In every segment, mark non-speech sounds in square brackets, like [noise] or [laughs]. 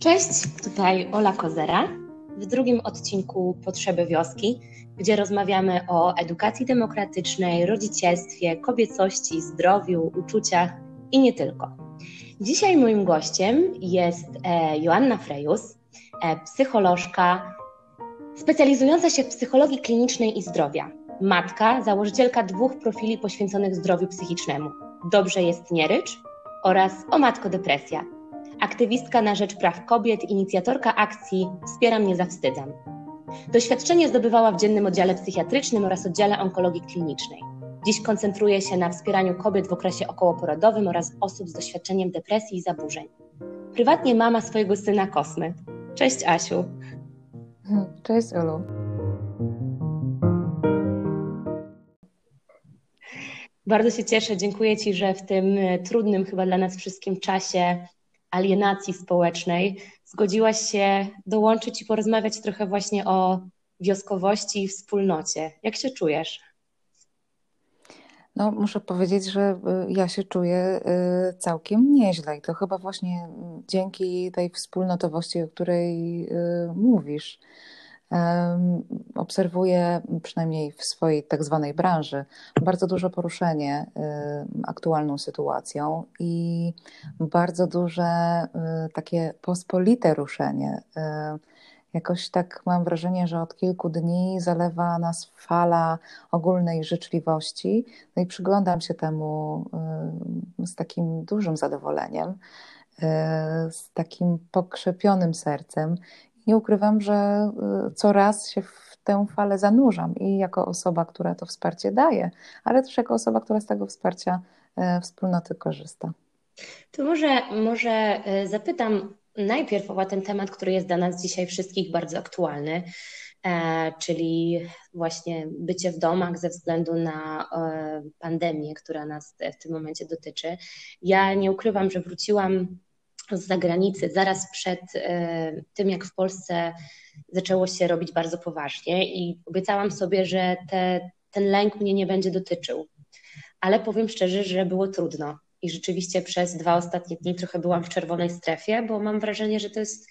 Cześć, tutaj Ola Kozera w drugim odcinku Potrzeby Wioski, gdzie rozmawiamy o edukacji demokratycznej, rodzicielstwie, kobiecości, zdrowiu, uczuciach i nie tylko. Dzisiaj moim gościem jest e, Joanna Frejus, e, psycholożka specjalizująca się w psychologii klinicznej i zdrowia. Matka, założycielka dwóch profili poświęconych zdrowiu psychicznemu. Dobrze jest nie rycz oraz O Matko Depresja aktywistka na rzecz praw kobiet, inicjatorka akcji Wspieram Nie Zawstydzam. Doświadczenie zdobywała w dziennym oddziale psychiatrycznym oraz oddziale onkologii klinicznej. Dziś koncentruje się na wspieraniu kobiet w okresie okołoporodowym oraz osób z doświadczeniem depresji i zaburzeń. Prywatnie mama swojego syna Kosmy. Cześć Asiu. Cześć Olu. Bardzo się cieszę, dziękuję Ci, że w tym trudnym chyba dla nas wszystkim czasie alienacji społecznej, zgodziłaś się dołączyć i porozmawiać trochę właśnie o wioskowości i wspólnocie. Jak się czujesz? No, muszę powiedzieć, że y, ja się czuję y, całkiem nieźle i to chyba właśnie dzięki tej wspólnotowości, o której y, mówisz obserwuję, przynajmniej w swojej tak zwanej branży, bardzo duże poruszenie aktualną sytuacją i bardzo duże y, takie pospolite ruszenie. Jakoś tak mam wrażenie, że od kilku dni zalewa nas fala ogólnej życzliwości, no i przyglądam się temu z takim dużym zadowoleniem, z takim pokrzepionym sercem nie ukrywam, że y, coraz się w tę falę zanurzam i jako osoba, która to wsparcie daje, ale też jako osoba, która z tego wsparcia y, wspólnoty korzysta. To może, może y, zapytam najpierw o ten temat, który jest dla nas dzisiaj wszystkich bardzo aktualny, e, czyli właśnie bycie w domach ze względu na e, pandemię, która nas w tym momencie dotyczy. Ja nie ukrywam, że wróciłam z zagranicy, zaraz przed e, tym, jak w Polsce zaczęło się robić bardzo poważnie i obiecałam sobie, że te, ten lęk mnie nie będzie dotyczył. Ale powiem szczerze, że było trudno. I rzeczywiście przez dwa ostatnie dni trochę byłam w czerwonej strefie, bo mam wrażenie, że to jest.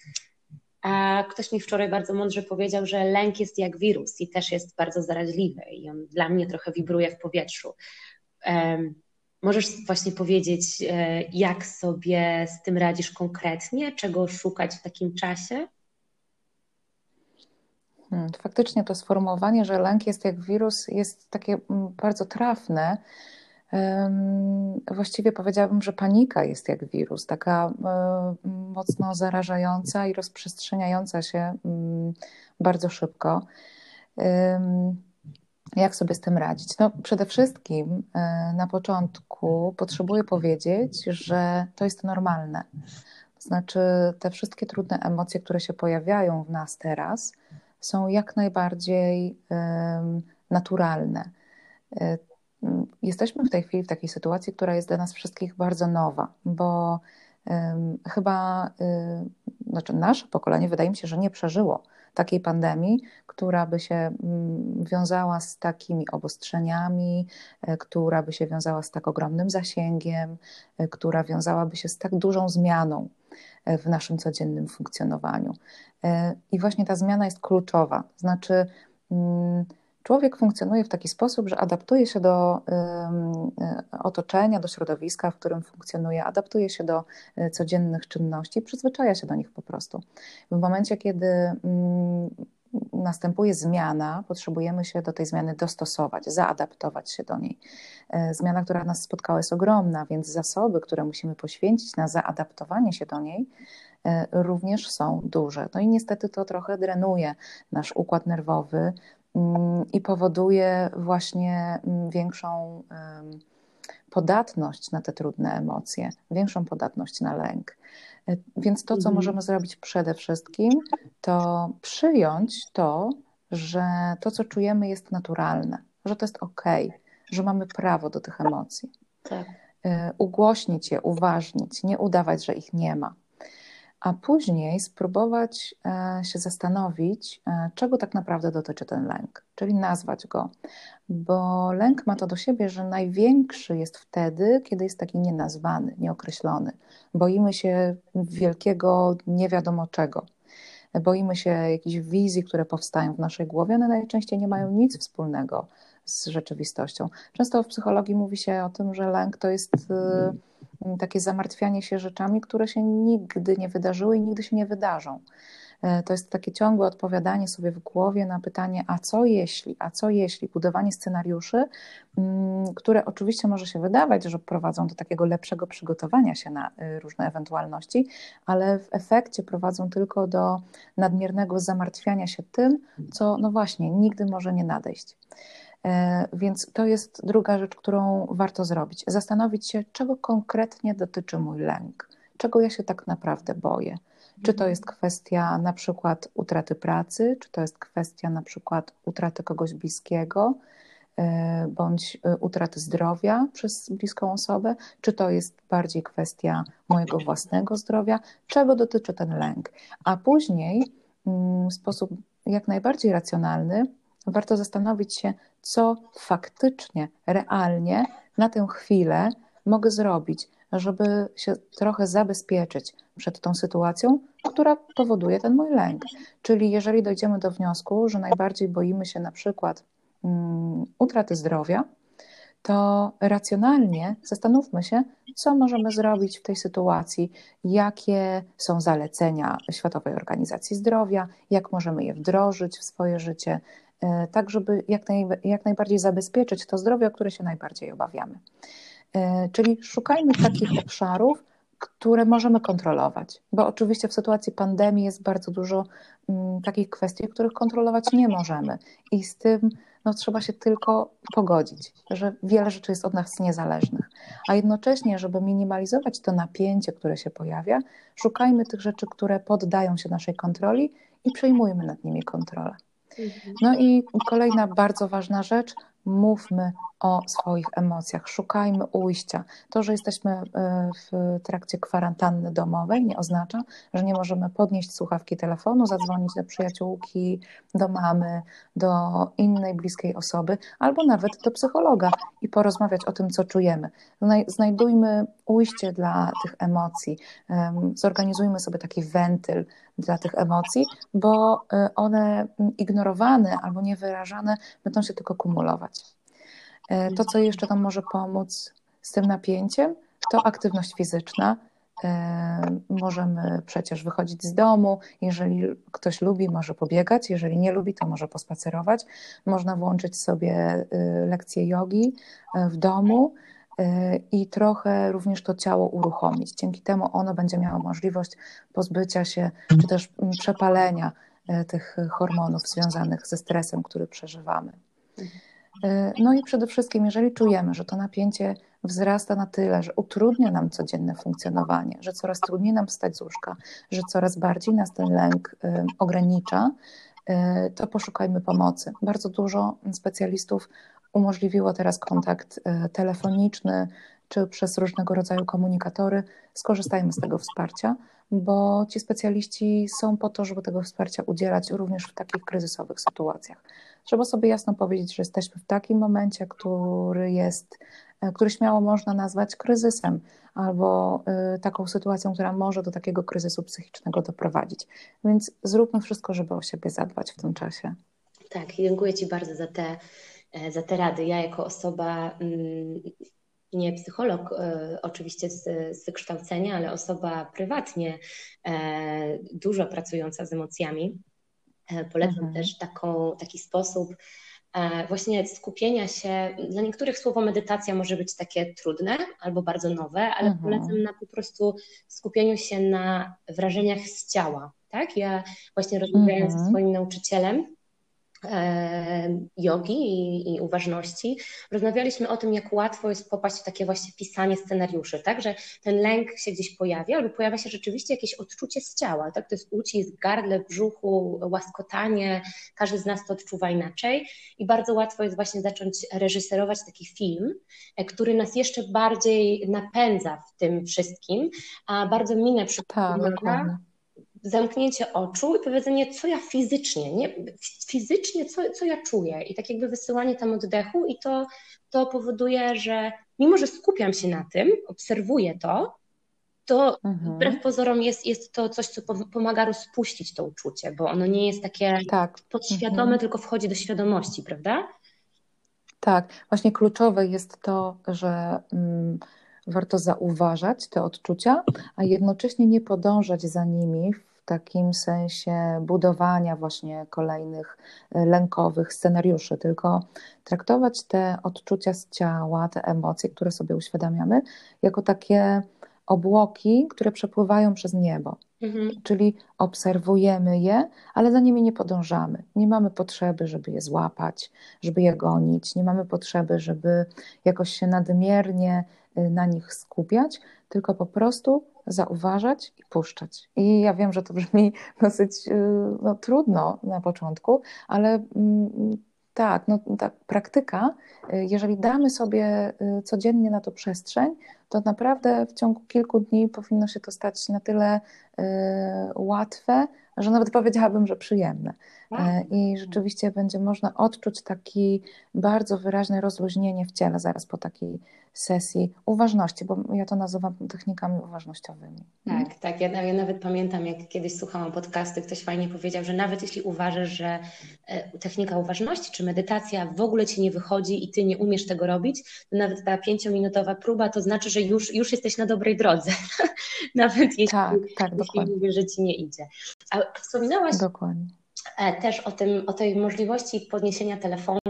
A ktoś mi wczoraj bardzo mądrze powiedział, że lęk jest jak wirus i też jest bardzo zaraźliwy i on dla mnie trochę wibruje w powietrzu. Możesz właśnie powiedzieć, e, jak sobie z tym radzisz konkretnie, czego szukać w takim czasie? Hmm, faktycznie to sformułowanie, że lęk jest jak wirus, jest takie mm, bardzo trafne. Właściwie powiedziałabym, że panika jest jak wirus, taka e, mocno zarażająca i rozprzestrzeniająca się mm, bardzo szybko. Jak sobie z tym radzić? No, przede wszystkim e, na początku potrzebuję powiedzieć, że to jest normalne. Znaczy, te wszystkie trudne emocje, które się pojawiają w nas teraz, są jak najbardziej naturalne. E, jesteśmy w tej chwili w takiej sytuacji, która jest dla nas wszystkich bardzo nowa, bo chyba, y, znaczy nasze pokolenie wydaje mi się, że nie przeżyło takiej pandemii, która by się mm, wiązała z takimi obostrzeniami, e, która by się wiązała z tak ogromnym zasięgiem, e, która wiązałaby się z tak dużą zmianą e, w naszym codziennym funkcjonowaniu. I właśnie ta zmiana jest kluczowa. Znaczy, mm, człowiek funkcjonuje w taki sposób, że adaptuje się do otoczenia, do środowiska, w którym funkcjonuje, adaptuje się do e, codziennych czynności, przyzwyczaja się do nich po prostu. W momencie, kiedy mm, następuje zmiana, potrzebujemy się do tej zmiany dostosować, zaadaptować się do niej. E, zmiana, która nas spotkała, jest ogromna, więc zasoby, które musimy poświęcić na zaadaptowanie się do niej, również są duże. No i niestety to trochę drenuje nasz układ nerwowy, i powoduje właśnie mm, większą podatność na te trudne emocje, większą podatność na lęk. E, więc to, co mhm. możemy zrobić przede wszystkim, to przyjąć to, że to, co czujemy, jest naturalne, że to jest ok, że mamy prawo do tych emocji. Tak. E, ugłośnić je, uważnić, nie udawać, że ich nie ma. A później spróbować e, się zastanowić, e, czego tak naprawdę dotyczy ten lęk, czyli nazwać go. Bo lęk ma to do siebie, że największy jest wtedy, kiedy jest taki nienazwany, nieokreślony. Boimy się wielkiego, nie wiadomo czego. Boimy się jakichś wizji, które powstają w naszej głowie, one najczęściej nie mają nic wspólnego z rzeczywistością. Często w psychologii mówi się o tym, że lęk to jest y, takie zamartwianie się rzeczami, które się nigdy nie wydarzyły i nigdy się nie wydarzą. E, to jest takie ciągłe odpowiadanie sobie w głowie na pytanie, a co jeśli, a co jeśli, budowanie scenariuszy, mm, które oczywiście może się wydawać, że prowadzą do takiego lepszego przygotowania się na y, różne ewentualności, ale w efekcie prowadzą tylko do nadmiernego zamartwiania się tym, co no właśnie nigdy może nie nadejść. E, więc to jest druga rzecz, którą warto zrobić. Zastanowić się, czego konkretnie dotyczy mój lęk, czego ja się tak naprawdę boję. Czy to jest kwestia na przykład utraty pracy, czy to jest kwestia na przykład utraty kogoś bliskiego, e, bądź e, utraty zdrowia przez bliską osobę, czy to jest bardziej kwestia mojego własnego zdrowia, czego dotyczy ten lęk. A później mm, w sposób jak najbardziej racjonalny warto zastanowić się, co faktycznie, realnie na tę chwilę mogę zrobić, żeby się trochę zabezpieczyć przed tą sytuacją, która powoduje ten mój lęk. Czyli jeżeli dojdziemy do wniosku, że najbardziej boimy się na przykład um, utraty zdrowia, to racjonalnie zastanówmy się, co możemy zrobić w tej sytuacji, jakie są zalecenia Światowej Organizacji Zdrowia, jak możemy je wdrożyć w swoje życie, tak żeby jak, naj, jak najbardziej zabezpieczyć to zdrowie, o które się najbardziej obawiamy. E, czyli szukajmy takich obszarów, które możemy kontrolować, bo oczywiście w sytuacji pandemii jest bardzo dużo mm, takich kwestii, których kontrolować nie możemy i z tym no, trzeba się tylko pogodzić, że wiele rzeczy jest od nas niezależnych. A jednocześnie, żeby minimalizować to napięcie, które się pojawia, szukajmy tych rzeczy, które poddają się naszej kontroli i przejmujmy nad nimi kontrolę. No i kolejna bardzo ważna rzecz, mówmy o swoich emocjach, szukajmy ujścia. To, że jesteśmy e, w trakcie kwarantanny domowej, nie oznacza, że nie możemy podnieść słuchawki telefonu, zadzwonić do przyjaciółki, do mamy, do innej bliskiej osoby, albo nawet do psychologa i porozmawiać o tym, co czujemy. Znajdujmy ujście dla tych emocji, zorganizujmy sobie taki wentyl dla tych emocji, bo e, one ignorowane albo niewyrażane będą się tylko kumulować. E, to, co jeszcze tam może pomóc z tym napięciem, to aktywność fizyczna. E, możemy przecież wychodzić z domu. Jeżeli ktoś lubi, może pobiegać, jeżeli nie lubi, to może pospacerować. Można włączyć sobie y, lekcje jogi e, w domu i trochę również to ciało uruchomić. Dzięki temu ono będzie miało możliwość pozbycia się, czy też przepalenia tych hormonów związanych ze stresem, który przeżywamy. E, no i przede wszystkim, jeżeli czujemy, że to napięcie wzrasta na tyle, że utrudnia nam codzienne funkcjonowanie, że coraz trudniej nam wstać z łóżka, że coraz bardziej nas ten lęk e, ogranicza, e, to poszukajmy pomocy. Bardzo dużo specjalistów umożliwiło teraz kontakt telefoniczny czy przez różnego rodzaju komunikatory. Skorzystajmy z tego wsparcia, bo ci specjaliści są po to, żeby tego wsparcia udzielać również w takich kryzysowych sytuacjach. Trzeba sobie jasno powiedzieć, że jesteśmy w takim momencie, który jest, e, który śmiało można nazwać kryzysem albo e, taką sytuacją, która może do takiego kryzysu psychicznego doprowadzić. Więc zróbmy wszystko, żeby o siebie zadbać w tym czasie. Tak, dziękuję Ci bardzo za te, e, za te rady. Ja jako osoba mm, nie psycholog oczywiście z, z, wykształcenia, ale osoba prywatnie dużo pracująca z emocjami, polecam mhm. też taką, taki sposób e, właśnie skupienia się. Dla niektórych słowo medytacja może być takie trudne albo bardzo nowe, ale mhm. polecam na po prostu skupieniu się na wrażeniach z ciała. Tak? Ja właśnie rozmawiając mhm. ze swoim nauczycielem, jogi i, i, uważności, rozmawialiśmy o tym, jak łatwo jest popaść w takie właśnie pisanie scenariuszy, tak, że ten lęk się gdzieś pojawia, albo pojawia się rzeczywiście jakieś odczucie z ciała, tak, to jest ucisk, gardle, brzuchu, łaskotanie, każdy z nas to odczuwa inaczej. I bardzo łatwo jest właśnie zacząć reżyserować taki film, e, który nas jeszcze bardziej napędza w tym wszystkim, a bardzo minę przypomina, tak, zamknięcie oczu i powiedzenie, co ja fizycznie, nie, fizycznie, co, co ja czuję i tak jakby wysyłanie tam oddechu i to, to powoduje, że mimo, że skupiam się na tym, obserwuję to, to mhm. wbrew pozorom jest, jest to coś, co pomaga rozpuścić to uczucie, bo ono nie jest takie tak. podświadome, mhm. tylko wchodzi do świadomości, prawda? Tak, właśnie kluczowe jest to, że mm, warto zauważać te odczucia, a jednocześnie nie podążać za nimi w takim sensie budowania właśnie kolejnych e, lękowych scenariuszy, tylko traktować te odczucia z ciała, te emocje, które sobie uświadamiamy, jako takie obłoki, które przepływają przez niebo. Mhm. Czyli obserwujemy je, ale za nimi nie podążamy. Nie mamy potrzeby, żeby je złapać, żeby je gonić, nie mamy potrzeby, żeby jakoś się nadmiernie y, na nich skupiać, tylko po prostu zauważać i puszczać. I ja wiem, że to brzmi [laughs] dosyć y, no, trudno na początku, ale mm, tak, no, ta praktyka, y, jeżeli damy sobie codziennie na to przestrzeń, to naprawdę w ciągu kilku dni powinno się to stać na tyle y, łatwe, że nawet [laughs] powiedziałabym, że przyjemne. Tak. Y, I rzeczywiście będzie można odczuć taki bardzo wyraźne rozluźnienie w ciele zaraz po takiej sesji uważności, bo ja to nazywam technikami uważnościowymi. Tak, tak. Ja, ja nawet pamiętam, jak kiedyś słuchałam podcasty, ktoś fajnie powiedział, że nawet jeśli uważasz, że e, technika uważności czy medytacja w ogóle ci nie wychodzi i ty nie umiesz tego robić, to nawet ta pięciominutowa próba to znaczy, że już, już jesteś na dobrej drodze. [laughs] nawet jeśli, tak, tak, jeśli mówisz, że ci nie idzie. A wspominałaś dokładnie E, też o, tym, o tej możliwości podniesienia telefonu,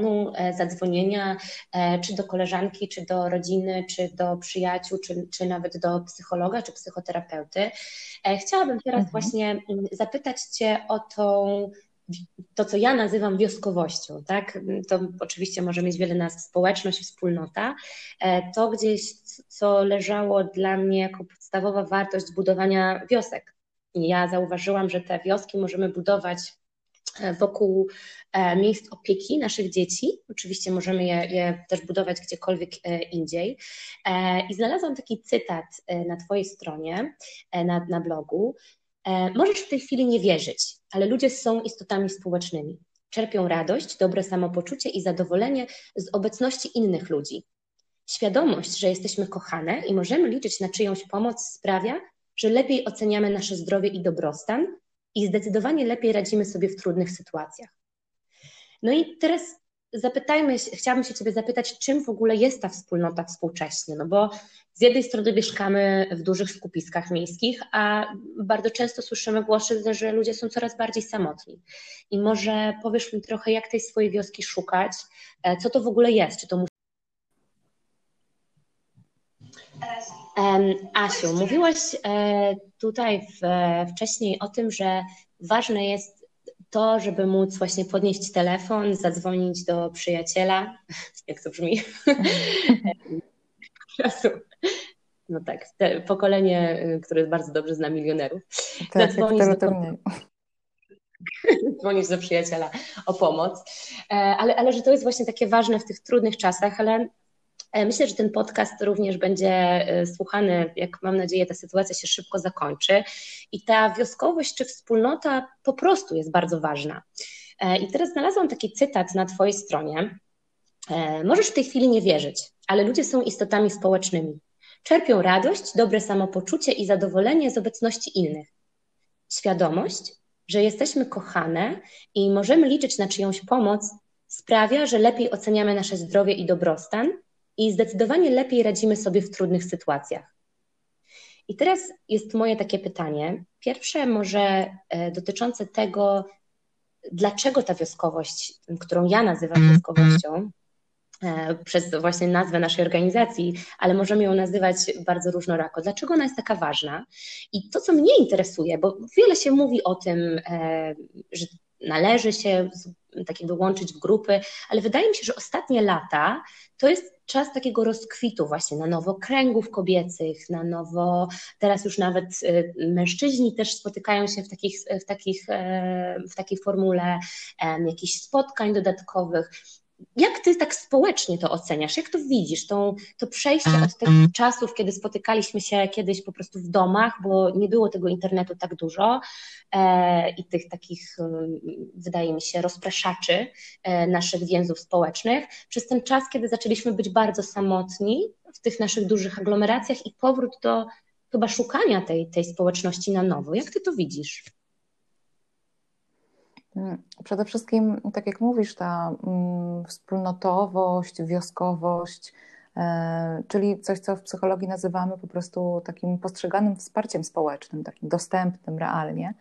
zadzwonienia e, czy do koleżanki, czy do rodziny, czy do przyjaciół, czy, czy nawet do psychologa, czy psychoterapeuty. Chciałabym teraz mhm. właśnie mm, zapytać Cię o tą to, co ja nazywam wioskowością, tak? To oczywiście może mieć wiele nazw, społeczność i wspólnota. To gdzieś, co leżało dla mnie jako podstawowa wartość budowania wiosek. I ja zauważyłam, że te wioski możemy budować E, wokół e, miejsc opieki naszych dzieci. Oczywiście możemy je, je, też budować gdziekolwiek e, indziej. I znalazłam taki cytat na Twojej stronie, na, na blogu. Możesz w tej chwili nie wierzyć, ale ludzie są istotami społecznymi. Czerpią radość, dobre samopoczucie i zadowolenie z obecności innych ludzi. Świadomość, że jesteśmy kochane i możemy liczyć na czyjąś pomoc sprawia, że lepiej oceniamy nasze zdrowie i dobrostan, i zdecydowanie lepiej radzimy sobie w trudnych sytuacjach. No i teraz zapytajmy, chciałabym się Ciebie zapytać, czym w ogóle jest ta wspólnota współcześnie? No bo z jednej strony mieszkamy w dużych skupiskach miejskich, a bardzo często słyszymy głosy, że ludzie są coraz bardziej samotni. I może powiesz mi trochę, jak tej swojej wioski szukać, e, co to w ogóle jest? Czy to Asiu, mówiłaś e, tutaj wcześniej o tym, że ważne jest to, żeby móc właśnie podnieść telefon, zadzwonić do przyjaciela. [laughs] Jak to brzmi? [laughs] No tak, pokolenie, które bardzo dobrze zna milionerów. Tak, zadzwonić, do, [laughs] dzwonić do przyjaciela o pomoc. E, ale, ale że to jest właśnie takie ważne w tych trudnych czasach, ale myślę, że ten podcast również będzie e, słuchany, jak mam nadzieję, ta sytuacja się szybko zakończy. I ta wioskowość czy wspólnota po prostu jest bardzo ważna. E, I teraz znalazłam taki cytat na Twojej stronie. Możesz w tej chwili nie wierzyć, ale ludzie są istotami społecznymi. Czerpią radość, dobre samopoczucie i zadowolenie z obecności innych. Świadomość, że jesteśmy kochane i możemy liczyć na czyjąś pomoc, sprawia, że lepiej oceniamy nasze zdrowie i dobrostan i zdecydowanie lepiej radzimy sobie w trudnych sytuacjach. I teraz jest moje takie pytanie. Pierwsze, może e, dotyczące tego, dlaczego ta wioskowość, którą ja nazywam wioskowością, e, przez właśnie nazwę naszej organizacji, ale możemy ją nazywać bardzo różnorako. Dlaczego ona jest taka ważna? I to, co mnie interesuje, bo wiele się mówi o tym, e, że należy się tak jakby łączyć w grupy, ale wydaje mi się, że ostatnie lata to jest czas takiego rozkwitu właśnie na nowo kręgów kobiecych, na nowo, teraz już nawet y, mężczyźni też spotykają się w, takich, w, takich, e, w takiej formule jakichś spotkań dodatkowych. Jak ty tak społecznie to oceniasz? Jak to widzisz? To, to przejście od tych mhm. czasów, kiedy spotykaliśmy się kiedyś po prostu w domach, bo nie było tego internetu tak dużo e, i tych takich, e, wydaje mi się, rozpraszaczy e, naszych więzów społecznych, przez ten czas, kiedy zaczęliśmy być bardzo samotni w tych naszych dużych aglomeracjach i powrót do chyba szukania tej, tej społeczności na nowo. Jak ty to widzisz? Mm, przede wszystkim, tak jak mówisz, ta mm, wspólnotowość, wioskowość, e, czyli coś, co w psychologii nazywamy po prostu takim postrzeganym wsparciem społecznym, takim dostępnym realnie,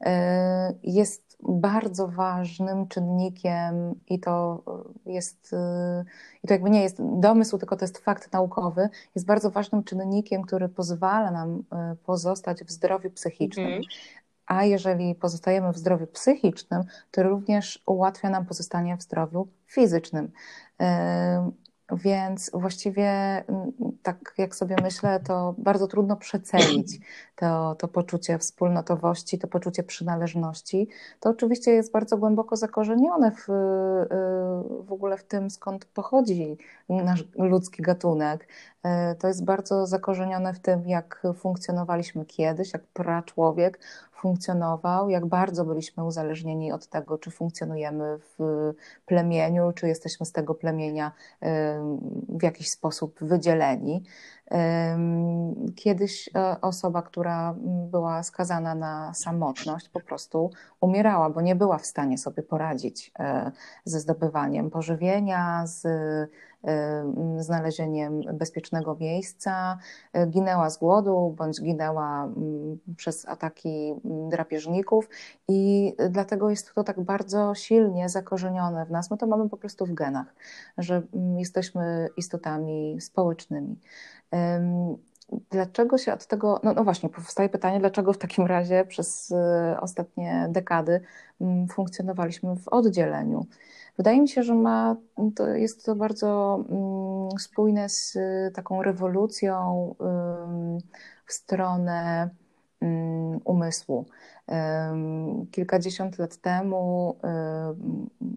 e, jest bardzo ważnym czynnikiem i to jest, e, i to jakby nie jest domysł, tylko to jest fakt naukowy, jest bardzo ważnym czynnikiem, który pozwala nam pozostać w zdrowiu psychicznym. A jeżeli pozostajemy w zdrowiu psychicznym, to również ułatwia nam pozostanie w zdrowiu fizycznym. Więc właściwie, mm, tak jak sobie myślę, to bardzo trudno przecenić to, to poczucie wspólnotowości, to poczucie przynależności. To oczywiście jest bardzo głęboko zakorzenione w, y, w ogóle w tym, skąd pochodzi nasz ludzki gatunek. Y, to jest bardzo zakorzenione w tym, jak funkcjonowaliśmy kiedyś, jak praczłowiek funkcjonował, jak bardzo byliśmy uzależnieni od tego, czy funkcjonujemy w plemieniu, czy jesteśmy z tego plemienia w jakiś sposób wydzieleni. Kiedyś e, osoba, która była skazana na samotność, po prostu umierała, bo nie była w stanie sobie poradzić e, ze zdobywaniem pożywienia, z znalezieniem bezpiecznego miejsca, e, ginęła z głodu bądź ginęła przez ataki drapieżników i dlatego jest to tak bardzo silnie zakorzenione w nas. My to mamy po prostu w genach, że jesteśmy istotami społecznymi. Dlaczego się od tego, no, no, właśnie, powstaje pytanie, dlaczego w takim razie przez y, ostatnie dekady funkcjonowaliśmy w oddzieleniu? Wydaje mi się, że ma, to jest to bardzo mm, spójne z y, taką rewolucją w stronę mm, umysłu. Kilkadziesiąt lat temu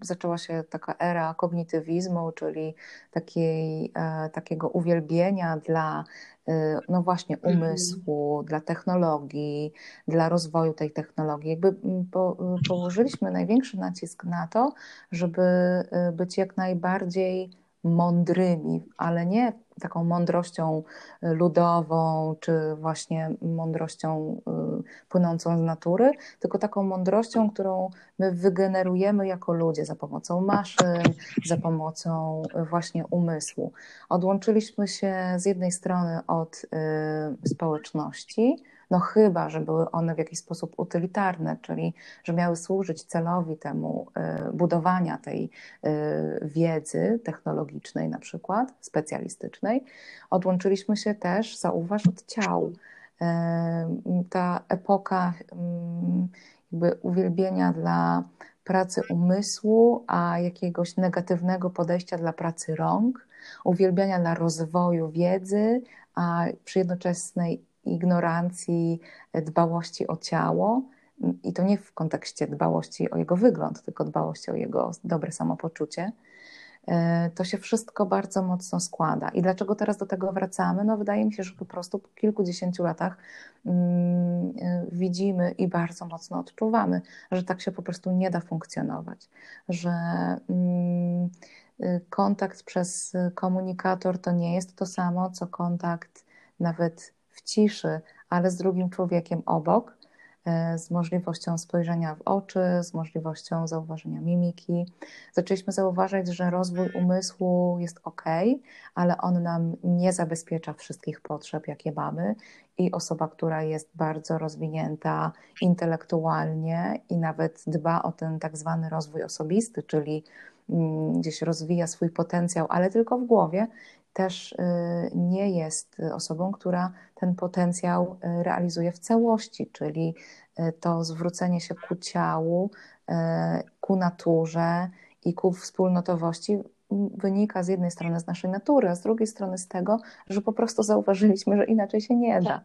zaczęła się taka era kognitywizmu, czyli takiej, e, takiego uwielbienia dla e, no właśnie mhm. umysłu, dla technologii, dla rozwoju tej technologii. Jakby po, położyliśmy największy nacisk na to, żeby e, być jak najbardziej mądrymi, ale nie taką mądrością y, ludową, czy właśnie mądrością y, płynącą z natury, tylko taką mądrością, którą my wygenerujemy jako ludzie za pomocą maszyn, za pomocą y, właśnie umysłu. Odłączyliśmy się z jednej strony od społeczności, no chyba, że były one w jakiś sposób utylitarne, czyli że miały służyć celowi temu y, budowania tej y, wiedzy technologicznej, na przykład specjalistycznej, odłączyliśmy się też, zauważ, od ciał. Y, ta epoka jakby uwielbienia dla pracy umysłu, a jakiegoś negatywnego podejścia dla pracy rąk, uwielbiania dla rozwoju wiedzy, a przy jednoczesnej ignorancji, dbałości o ciało. I to nie w kontekście dbałości o jego wygląd, tylko dbałości o jego dobre samopoczucie. E, to się wszystko bardzo mocno składa. I dlaczego teraz do tego wracamy? No, wydaje mi się, że po prostu po kilkudziesięciu latach mm, e, widzimy i bardzo mocno odczuwamy, że tak się po prostu nie da funkcjonować, że mm, e, kontakt przez komunikator to nie jest to samo, co kontakt nawet ciszy, ale z drugim człowiekiem obok, e, z możliwością spojrzenia w oczy, z możliwością zauważenia mimiki. Zaczęliśmy zauważać, że rozwój umysłu jest ok, ale on nam nie zabezpiecza wszystkich potrzeb, jakie mamy. I osoba, która jest bardzo rozwinięta intelektualnie i nawet dba o ten tak zwany rozwój osobisty, czyli mm, gdzieś rozwija swój potencjał, ale tylko w głowie, też y, nie jest osobą, która ten potencjał y, realizuje w całości, czyli y, to zwrócenie się ku ciału, ku naturze i ku wspólnotowości wynika z jednej strony z naszej natury, a z drugiej strony z tego, że po prostu zauważyliśmy, że inaczej się nie da.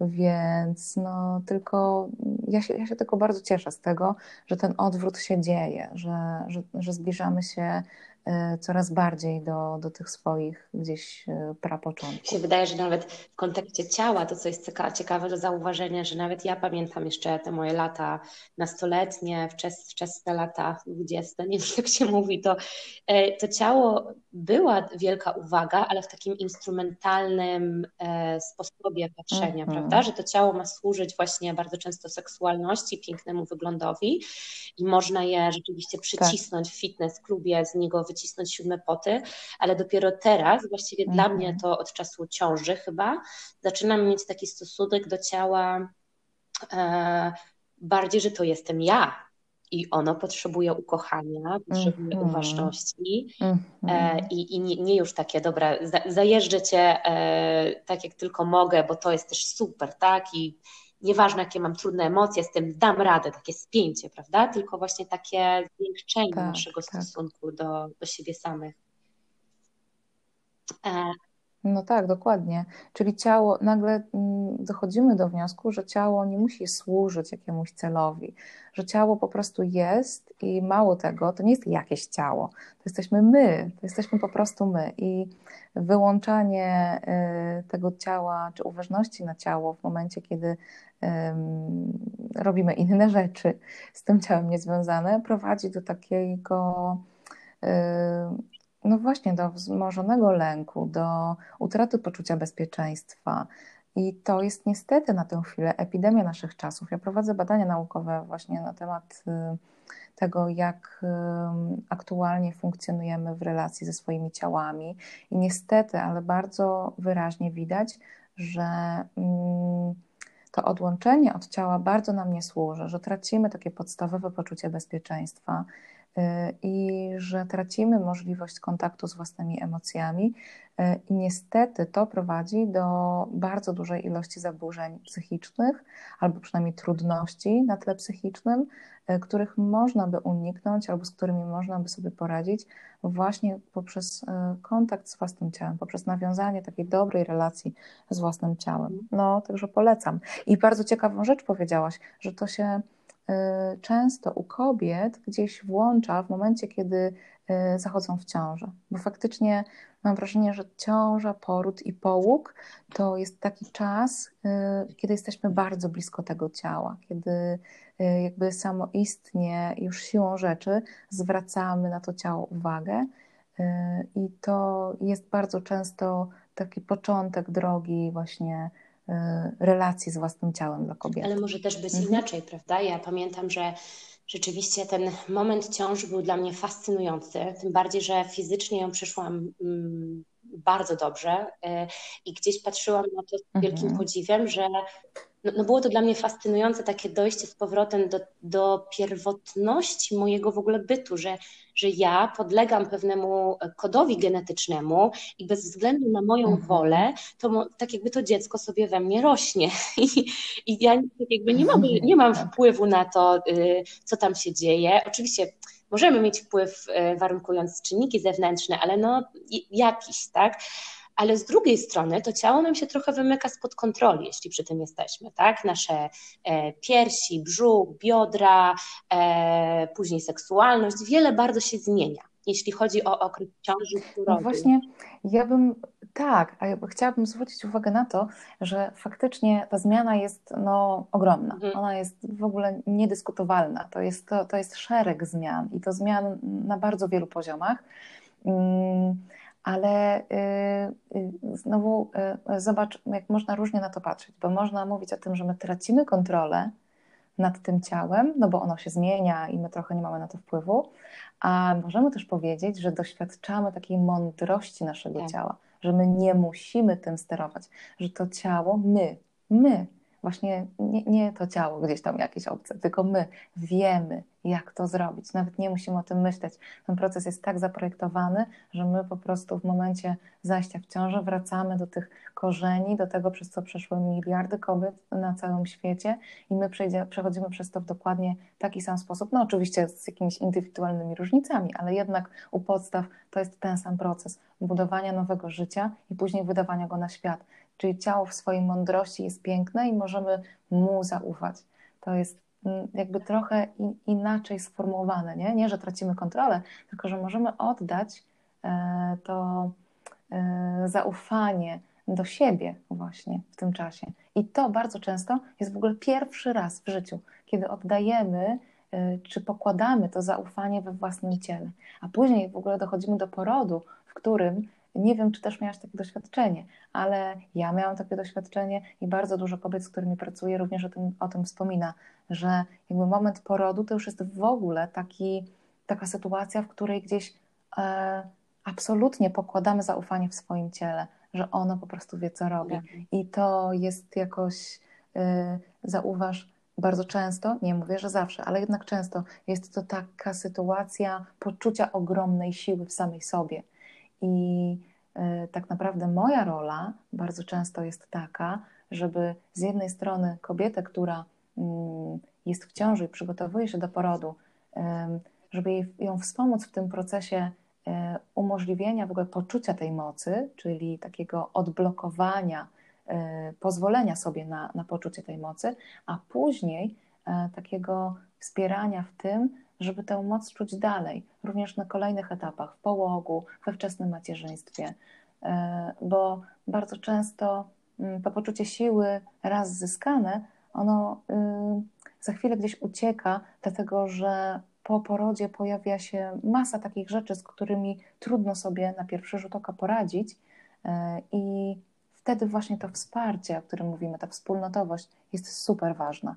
Więc no tylko ja się, ja się tylko bardzo cieszę z tego, że ten odwrót się dzieje, że, że, że zbliżamy się coraz bardziej do, do tych swoich gdzieś e, prapoczątków. Się wydaje, że nawet w kontekście ciała, to co jest ciekawe do zauważenia, że nawet ja pamiętam jeszcze te moje lata nastoletnie, wczes, wczesne lata dwudzieste, nie wiem [laughs] jak się mówi, to, e, to ciało była wielka uwaga, ale w takim instrumentalnym sposobie patrzenia, mm -hmm. prawda, że to ciało ma służyć właśnie bardzo często seksualności, pięknemu wyglądowi i można je rzeczywiście tak. przycisnąć tak. w fitness klubie, z niego wycisnąć siódme poty, ale dopiero teraz, właściwie dla mnie mhm. to od czasu ciąży chyba, zaczynam mieć taki stosunek do ciała e, bardziej, że to jestem ja, i ono potrzebuje ukochania, potrzebuje mm -hmm. uważności mm -hmm. e, i, i nie, nie, już takie, dobra, za, zajeżdżę cię e, tak jak tylko mogę, bo to jest też super, tak? I nieważne jakie mam trudne emocje, z tym dam radę, takie spięcie, prawda? Tylko właśnie takie zwiększenie tak, naszego tak. stosunku do, do siebie samych. E... No tak, dokładnie. Czyli ciało, nagle mm, dochodzimy do wniosku, że ciało nie musi służyć jakiemuś celowi, że ciało po prostu jest i mało tego, to nie jest jakieś ciało, to jesteśmy my, to jesteśmy po prostu my. I wyłączanie y, tego ciała, czy uważności na ciało w momencie, kiedy robimy inne rzeczy z tym ciałem niezwiązane, prowadzi do takiego, no właśnie, do wzmożonego lęku, do utraty poczucia bezpieczeństwa. I to jest niestety na tę chwilę epidemia naszych czasów. Ja prowadzę badania naukowe właśnie na temat y, tego, jak aktualnie funkcjonujemy w relacji ze swoimi ciałami. I niestety, ale bardzo wyraźnie widać, że mm, to odłączenie od ciała bardzo nam nie służy, że tracimy takie podstawowe poczucie bezpieczeństwa i że tracimy możliwość kontaktu z własnymi emocjami. Y, I niestety to prowadzi do bardzo dużej ilości zaburzeń psychicznych, albo przynajmniej trudności na tle psychicznym, E, których można by uniknąć albo z którymi można by sobie poradzić właśnie poprzez kontakt z własnym ciałem, poprzez nawiązanie takiej dobrej relacji z własnym ciałem. No, także polecam. I bardzo ciekawą rzecz powiedziałaś, że to się często u kobiet gdzieś włącza w momencie, kiedy zachodzą w ciążę, bo faktycznie mam wrażenie, że ciąża, poród i połóg to jest taki czas, kiedy jesteśmy bardzo blisko tego ciała, kiedy Y, jakby samoistnie, już siłą rzeczy zwracamy na to ciało uwagę. Y, I to jest bardzo często taki początek drogi właśnie y, relacji z własnym ciałem dla kobiety. Ale może też być mhm. inaczej, prawda? Ja pamiętam, że rzeczywiście ten moment ciąży był dla mnie fascynujący, tym bardziej, że fizycznie ją przeszłam mm, bardzo dobrze i gdzieś patrzyłam na to z wielkim mhm. podziwem, że no, no, było to dla mnie fascynujące takie dojście z powrotem do, do pierwotności mojego w ogóle bytu, że, że ja podlegam pewnemu kodowi genetycznemu i bez względu na moją mhm. wolę, to tak jakby to dziecko sobie we mnie rośnie. [laughs] I, i ja tak jakby nie mam, nie mam wpływu na to, y, co tam się dzieje. Oczywiście możemy mieć wpływ, y, warunkując czynniki zewnętrzne, ale no jakiś, tak? Ale z drugiej strony to ciało nam się trochę wymyka spod kontroli, jeśli przy tym jesteśmy, tak? Nasze e, piersi, brzuch, biodra, e, później seksualność, wiele bardzo się zmienia, jeśli chodzi o okres ciąży No właśnie, ja bym tak, a ja chciałabym zwrócić uwagę na to, że faktycznie ta zmiana jest no, ogromna. Mhm. Ona jest w ogóle niedyskutowalna. To jest, to, to jest szereg zmian i to zmian na bardzo wielu poziomach. Hmm ale y, y, znowu y, zobacz, jak można różnie na to patrzeć, bo można mówić o tym, że my tracimy kontrolę nad tym ciałem, no bo ono się zmienia i my trochę nie mamy na to wpływu, a możemy też powiedzieć, że doświadczamy takiej mądrości naszego tak. ciała, że my nie musimy tym sterować, że to ciało, my, my właśnie nie, nie to ciało gdzieś tam jakieś obce, tylko my wiemy, jak to zrobić. Nawet nie musimy o tym myśleć. Ten proces jest tak zaprojektowany, że my po prostu w momencie zajścia w ciążę wracamy do tych korzeni, do tego, przez co przeszły miliardy kobiet na całym świecie i my przechodzimy przez to w dokładnie taki sam sposób. No oczywiście z jakimiś indywidualnymi różnicami, ale jednak u podstaw to jest ten sam proces budowania nowego życia i później wydawania go na świat. Czyli ciało w swojej mądrości jest piękne i możemy mu zaufać. To jest jakby trochę inaczej sformułowane. Nie? nie, że tracimy kontrolę, tylko że możemy oddać e, to e, zaufanie do siebie właśnie w tym czasie. I to bardzo często jest w ogóle pierwszy raz w życiu, kiedy oddajemy czy pokładamy to zaufanie we własnym ciele. A później w ogóle dochodzimy do porodu, w którym nie wiem, czy też miałaś takie doświadczenie, ale ja miałam takie doświadczenie i bardzo dużo kobiet, z którymi pracuję, również o tym, o tym wspomina, że jakby moment porodu to już jest w ogóle taki, taka sytuacja, w której gdzieś e, absolutnie pokładamy zaufanie w swoim ciele, że ono po prostu wie, co robi. I to jest jakoś, e, zauważ, bardzo często, nie mówię, że zawsze, ale jednak często jest to taka sytuacja poczucia ogromnej siły w samej sobie. I y, tak naprawdę moja rola bardzo często jest taka, żeby z jednej strony kobietę, która y, jest w ciąży i przygotowuje się do porodu, żeby ją wspomóc w tym procesie umożliwienia w ogóle poczucia tej mocy, czyli takiego odblokowania, pozwolenia sobie na, na poczucie tej mocy, a później takiego wspierania w tym, żeby tę moc czuć dalej, również na kolejnych etapach, w połogu, we wczesnym macierzyństwie, e, bo bardzo często mm, to poczucie siły raz zyskane, ono y, za chwilę gdzieś ucieka, dlatego że po porodzie pojawia się masa takich rzeczy, z którymi trudno sobie na pierwszy rzut oka poradzić e, i wtedy właśnie to wsparcie, o którym mówimy, ta wspólnotowość jest super ważna.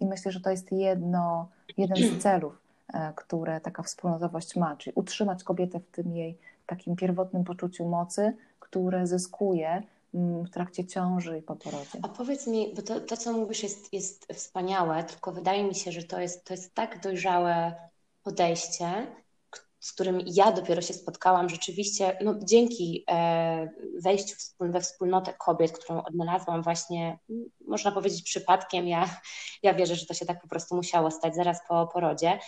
I myślę, że to jest jedno jeden z celów, e, które taka wspólnotowość ma, czyli utrzymać kobietę w tym jej takim pierwotnym poczuciu mocy, które zyskuje mm, w trakcie ciąży i po porodzie. A powiedz mi, bo to, to co mówisz jest, jest wspaniałe, tylko wydaje mi się, że to jest, to jest tak dojrzałe podejście, z którym ja dopiero się spotkałam rzeczywiście, no, dzięki e, wejściu we wspólnotę kobiet, którą odnalazłam właśnie, można powiedzieć przypadkiem, ja, ja wierzę, że to się tak po prostu musiało stać zaraz po porodzie,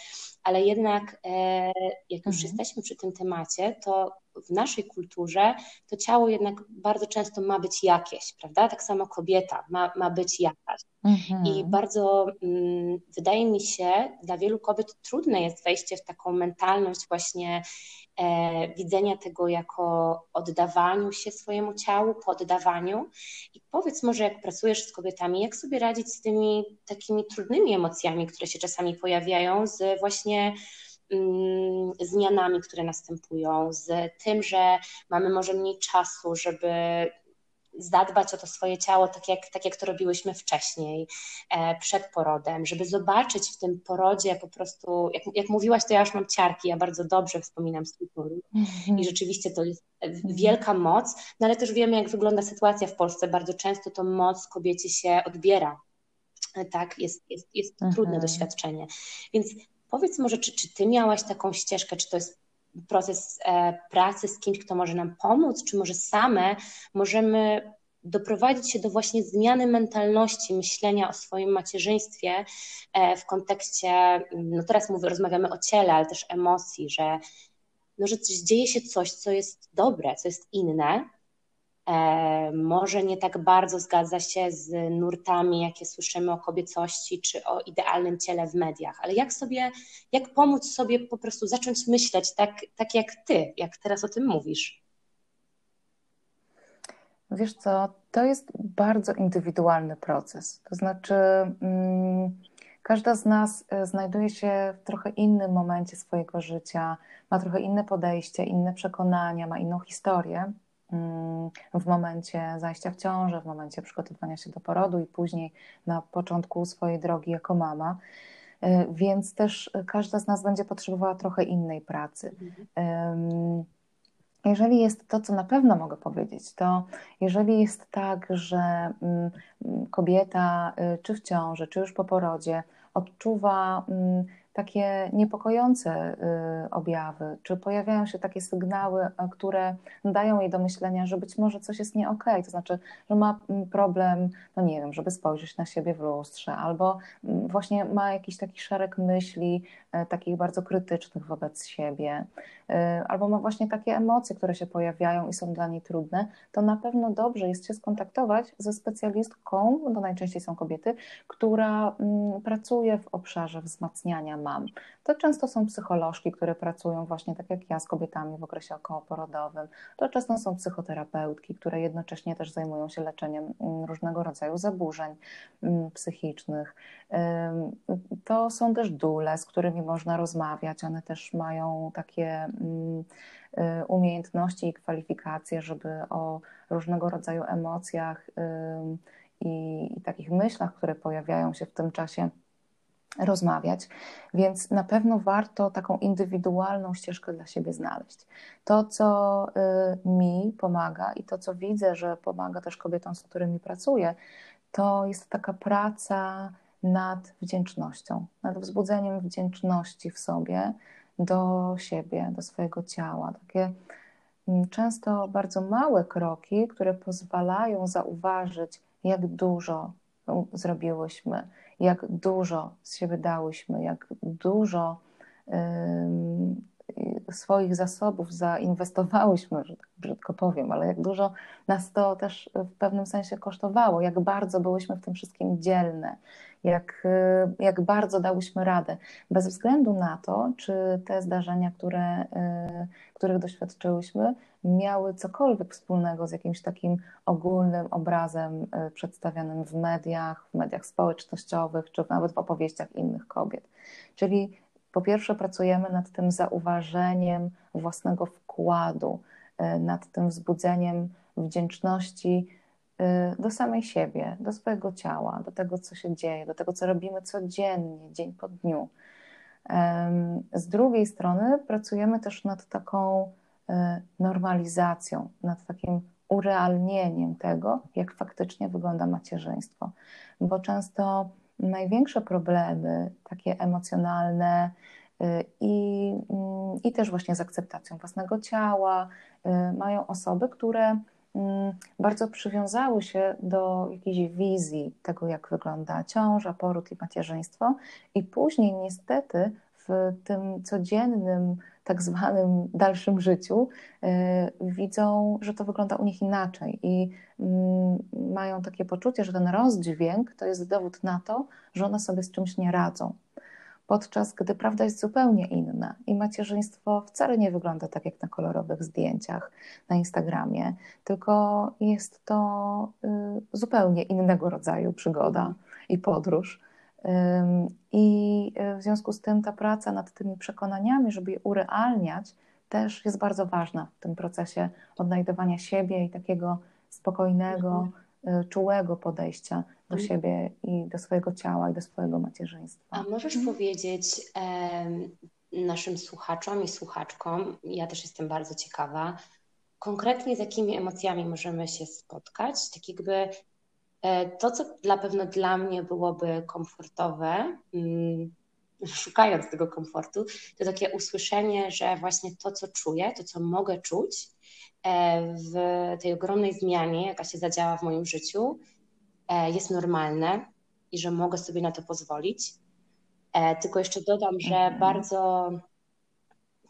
ale jednak e, jak już mhm. jesteśmy przy tym temacie, to w naszej kulturze to ciało jednak bardzo często ma być jakieś, prawda? Tak samo kobieta ma, ma być jakaś. Mhm. I bardzo mm, wydaje mi się, dla wielu kobiet trudne jest wejście w taką mentalność właśnie e, widzenia tego jako oddawaniu się swojemu ciału, poddawaniu. I powiedz może, jak pracujesz z kobietami, jak sobie radzić z tymi takimi trudnymi emocjami, które się czasami pojawiają, z właśnie zmianami, które następują, z tym, że mamy może mniej czasu, żeby zadbać o to swoje ciało, tak jak, tak jak to robiłyśmy wcześniej, e, przed porodem, żeby zobaczyć w tym porodzie po prostu, jak, jak mówiłaś, to ja już mam ciarki, ja bardzo dobrze wspominam swój poród mm-hmm. i rzeczywiście to jest mhm. wielka moc, no ale też wiemy, jak wygląda sytuacja w Polsce, bardzo często to moc kobiecie się odbiera, e, tak, jest, jest, jest mm-hmm. trudne doświadczenie, więc powiedz może, czy, czy ty miałaś taką ścieżkę, czy to jest proces e, pracy z kimś, kto może nam pomóc, czy może same możemy doprowadzić się do właśnie zmiany mentalności, myślenia o swoim macierzyństwie e, w kontekście, no teraz mówię, rozmawiamy o ciele, ale też emocji, że, no, że dzieje się coś, co jest dobre, co jest inne, może nie tak bardzo zgadza się z nurtami, jakie słyszymy o kobiecości czy o idealnym ciele w mediach, ale jak sobie, jak pomóc sobie po prostu zacząć myśleć tak, tak jak ty, jak teraz o tym mówisz? Wiesz co, to jest bardzo indywidualny proces. To znaczy, hmm, każda z nas e, znajduje się w trochę innym momencie swojego życia, ma trochę inne podejście, inne przekonania, ma inną historię. Mm, w momencie zajścia w ciążę, w momencie przygotowania się do porodu i później na początku swojej drogi jako mama. Y, więc też każda z nas będzie potrzebowała trochę innej pracy. Mhm. Jeżeli jest to, co na pewno mogę powiedzieć, to jeżeli jest tak, że mm, kobieta y, czy w ciąży, czy już po porodzie odczuwa mm, takie niepokojące y, objawy, czy pojawiają się takie sygnały, które dają jej do myślenia, że być może coś jest nie okay, to znaczy, że ma mm, problem, no nie wiem, żeby spojrzeć na siebie w lustrze, albo mm, właśnie ma jakiś taki szereg myśli, e, takich bardzo krytycznych wobec siebie, e, albo ma właśnie takie emocje, które się pojawiają i są dla niej trudne, to na pewno dobrze jest się skontaktować ze specjalistką, no najczęściej są kobiety, która mm, pracuje w obszarze wzmacniania mam. To często są psycholożki, które pracują właśnie tak jak ja z kobietami w okresie okołoporodowym. To często są psychoterapeutki, które jednocześnie też zajmują się leczeniem mm, różnego rodzaju zaburzeń mm, psychicznych. To są też dule, z którymi można rozmawiać. One też mają takie mm, y, umiejętności i kwalifikacje, żeby o różnego rodzaju emocjach i, i takich myślach, które pojawiają się w tym czasie, rozmawiać, więc na pewno warto taką indywidualną ścieżkę dla siebie znaleźć. To, co y, mi pomaga i to, co widzę, że pomaga też kobietom, z którymi pracuję, to jest taka praca nad wdzięcznością, nad wzbudzeniem wdzięczności w sobie do siebie, do swojego ciała. Takie mm, często bardzo małe kroki, które pozwalają zauważyć, jak dużo zrobiłyśmy, jak dużo z siebie dałyśmy, jak dużo swoich zasobów zainwestowałyśmy, że tak brzydko powiem, ale jak dużo nas to też w pewnym sensie kosztowało, jak bardzo byłyśmy w tym wszystkim dzielne, jak, y, jak bardzo dałyśmy radę, bez względu na to, czy te zdarzenia, które, y, których doświadczyłyśmy, miały cokolwiek wspólnego z jakimś takim ogólnym obrazem y, przedstawianym w mediach, w mediach społecznościowych, czy nawet w opowieściach innych kobiet. Czyli po pierwsze, pracujemy nad tym zauważeniem własnego wkładu, nad tym wzbudzeniem wdzięczności do samej siebie, do swojego ciała, do tego, co się dzieje, do tego, co robimy codziennie, dzień po dniu. Z drugiej strony pracujemy też nad taką y, normalizacją, nad takim urealnieniem tego, jak faktycznie wygląda macierzyństwo. Bo często największe problemy, takie emocjonalne, y, i, mm, i też właśnie z akceptacją własnego ciała, mają osoby, które bardzo przywiązały się do jakiejś wizji tego, jak wygląda ciąża, poród i macierzyństwo, i później niestety w tym codziennym, tak zwanym dalszym życiu yy, widzą, że to wygląda u nich inaczej. I yy, mają takie poczucie, że ten rozdźwięk to jest dowód na to, że one sobie z czymś nie radzą podczas gdy prawda jest zupełnie inna i macierzyństwo wcale nie wygląda tak jak na kolorowych zdjęciach na Instagramie, tylko jest to y, zupełnie innego rodzaju przygoda i podróż. I y, w związku z tym ta praca nad tymi przekonaniami, żeby je urealniać, też jest bardzo ważna w tym procesie odnajdywania siebie i takiego spokojnego, mhm. Czułego podejścia do mhm. siebie i do swojego ciała i do swojego macierzyństwa. A możesz mhm. powiedzieć e, naszym słuchaczom i słuchaczkom, ja też jestem bardzo ciekawa, konkretnie z jakimi emocjami możemy się spotkać, tak jakby e, to, co na pewno dla mnie byłoby komfortowe, mm, [laughs] szukając tego komfortu, to takie usłyszenie, że właśnie to, co czuję, to, co mogę czuć e, w tej ogromnej zmianie, jaka się zadziała w moim życiu, E, jest normalne i że mogę sobie na to pozwolić. E, tylko jeszcze dodam, że mhm. bardzo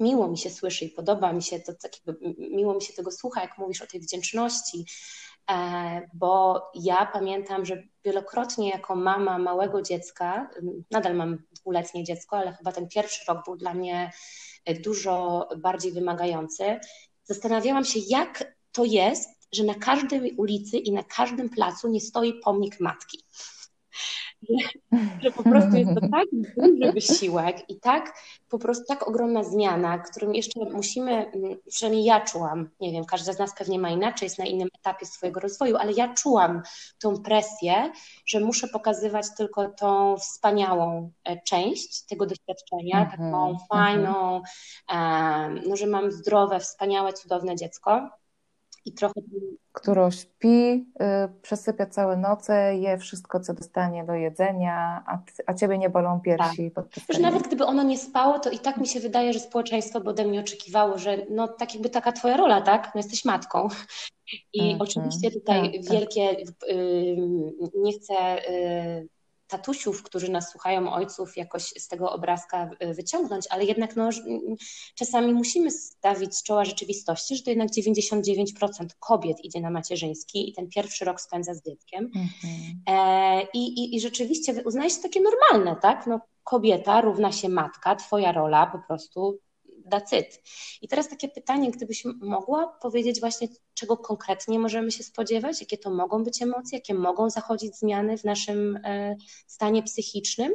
miło mi się słyszy i podoba mi się to, tak miło mi się tego słucha, jak mówisz o tej wdzięczności, e, bo ja pamiętam, że wielokrotnie jako mama małego dziecka, nadal mam dwuletnie dziecko, ale chyba ten pierwszy rok był dla mnie dużo bardziej wymagający, zastanawiałam się, jak to jest, że na każdej ulicy i na każdym placu nie stoi pomnik matki. Że, po prostu jest to [laughs] tak duży wysiłek i tak po prostu tak ogromna zmiana, którą jeszcze musimy, przynajmniej ja czułam, nie wiem, każda z nas pewnie ma inaczej, jest na innym etapie swojego rozwoju, ale ja czułam tą presję, że muszę pokazywać tylko tą wspaniałą e, część tego doświadczenia, mm -hmm, taką mhm. fajną, mm -hmm. no, że mam zdrowe, wspaniałe, cudowne dziecko i trochę. Którą śpi, y, przesypia całe noce, je wszystko, co dostanie do jedzenia, a, a ciebie nie bolą piersi. Tak. Już nawet gdyby ono nie spało, to i tak mi się wydaje, że społeczeństwo by ode mnie oczekiwało, że no tak jakby taka twoja rola, tak? No jesteś matką. I mm -hmm. oczywiście tutaj tak, tak. wielkie, tak. Y, nie chcę. Y, tatusiów, którzy nas słuchają, ojców jakoś z tego obrazka wyciągnąć, ale jednak no, czasami musimy stawić czoła rzeczywistości, że to jednak 99% kobiet idzie na macierzyński i ten pierwszy rok spędza z dzieckiem. Mhm. E, i, i, I rzeczywiście uznaje się takie normalne, tak? No, kobieta równa się matka, twoja rola po prostu dacyt. I teraz takie pytanie, gdybyś mogła powiedzieć właśnie, czego konkretnie możemy się spodziewać, jakie to mogą być emocje, jakie mogą zachodzić zmiany w naszym e, stanie psychicznym?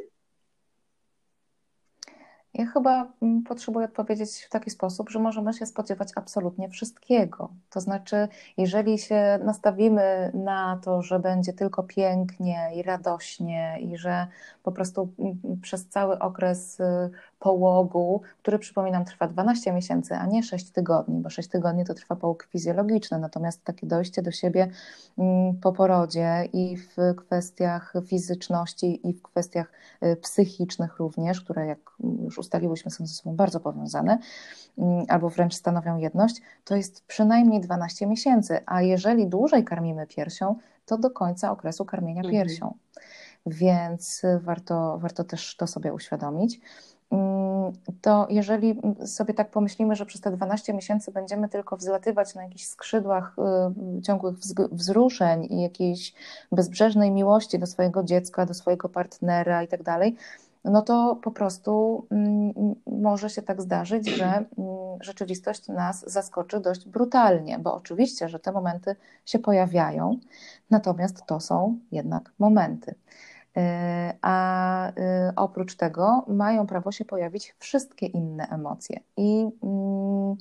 Ja chyba mm, potrzebuję odpowiedzieć w taki sposób, że możemy się spodziewać absolutnie wszystkiego. To znaczy, jeżeli się nastawimy na to, że będzie tylko pięknie i radośnie, i że po prostu mm, przez cały okres y, połogu, który przypominam trwa 12 miesięcy, a nie 6 tygodni, bo 6 tygodni to trwa połóg fizjologiczny, natomiast takie dojście do siebie mm, po porodzie i w kwestiach fizyczności i w kwestiach y, psychicznych również, które jak już ustaliłyśmy są ze sobą bardzo powiązane, mm, albo wręcz stanowią jedność, to jest przynajmniej 12 miesięcy, a jeżeli dłużej karmimy piersią, to do końca okresu karmienia mhm. piersią. Więc warto, warto też to sobie uświadomić. To jeżeli sobie tak pomyślimy, że przez te 12 miesięcy będziemy tylko wzlatywać na jakichś skrzydłach y, ciągłych wzruszeń i jakiejś bezbrzeżnej miłości do swojego dziecka, do swojego partnera i tak dalej, no to po prostu mm, może się tak zdarzyć, że mm, rzeczywistość nas zaskoczy dość brutalnie, bo oczywiście, że te momenty się pojawiają, natomiast to są jednak momenty. E, a e, oprócz tego mają prawo się pojawić wszystkie inne emocje. I, mm,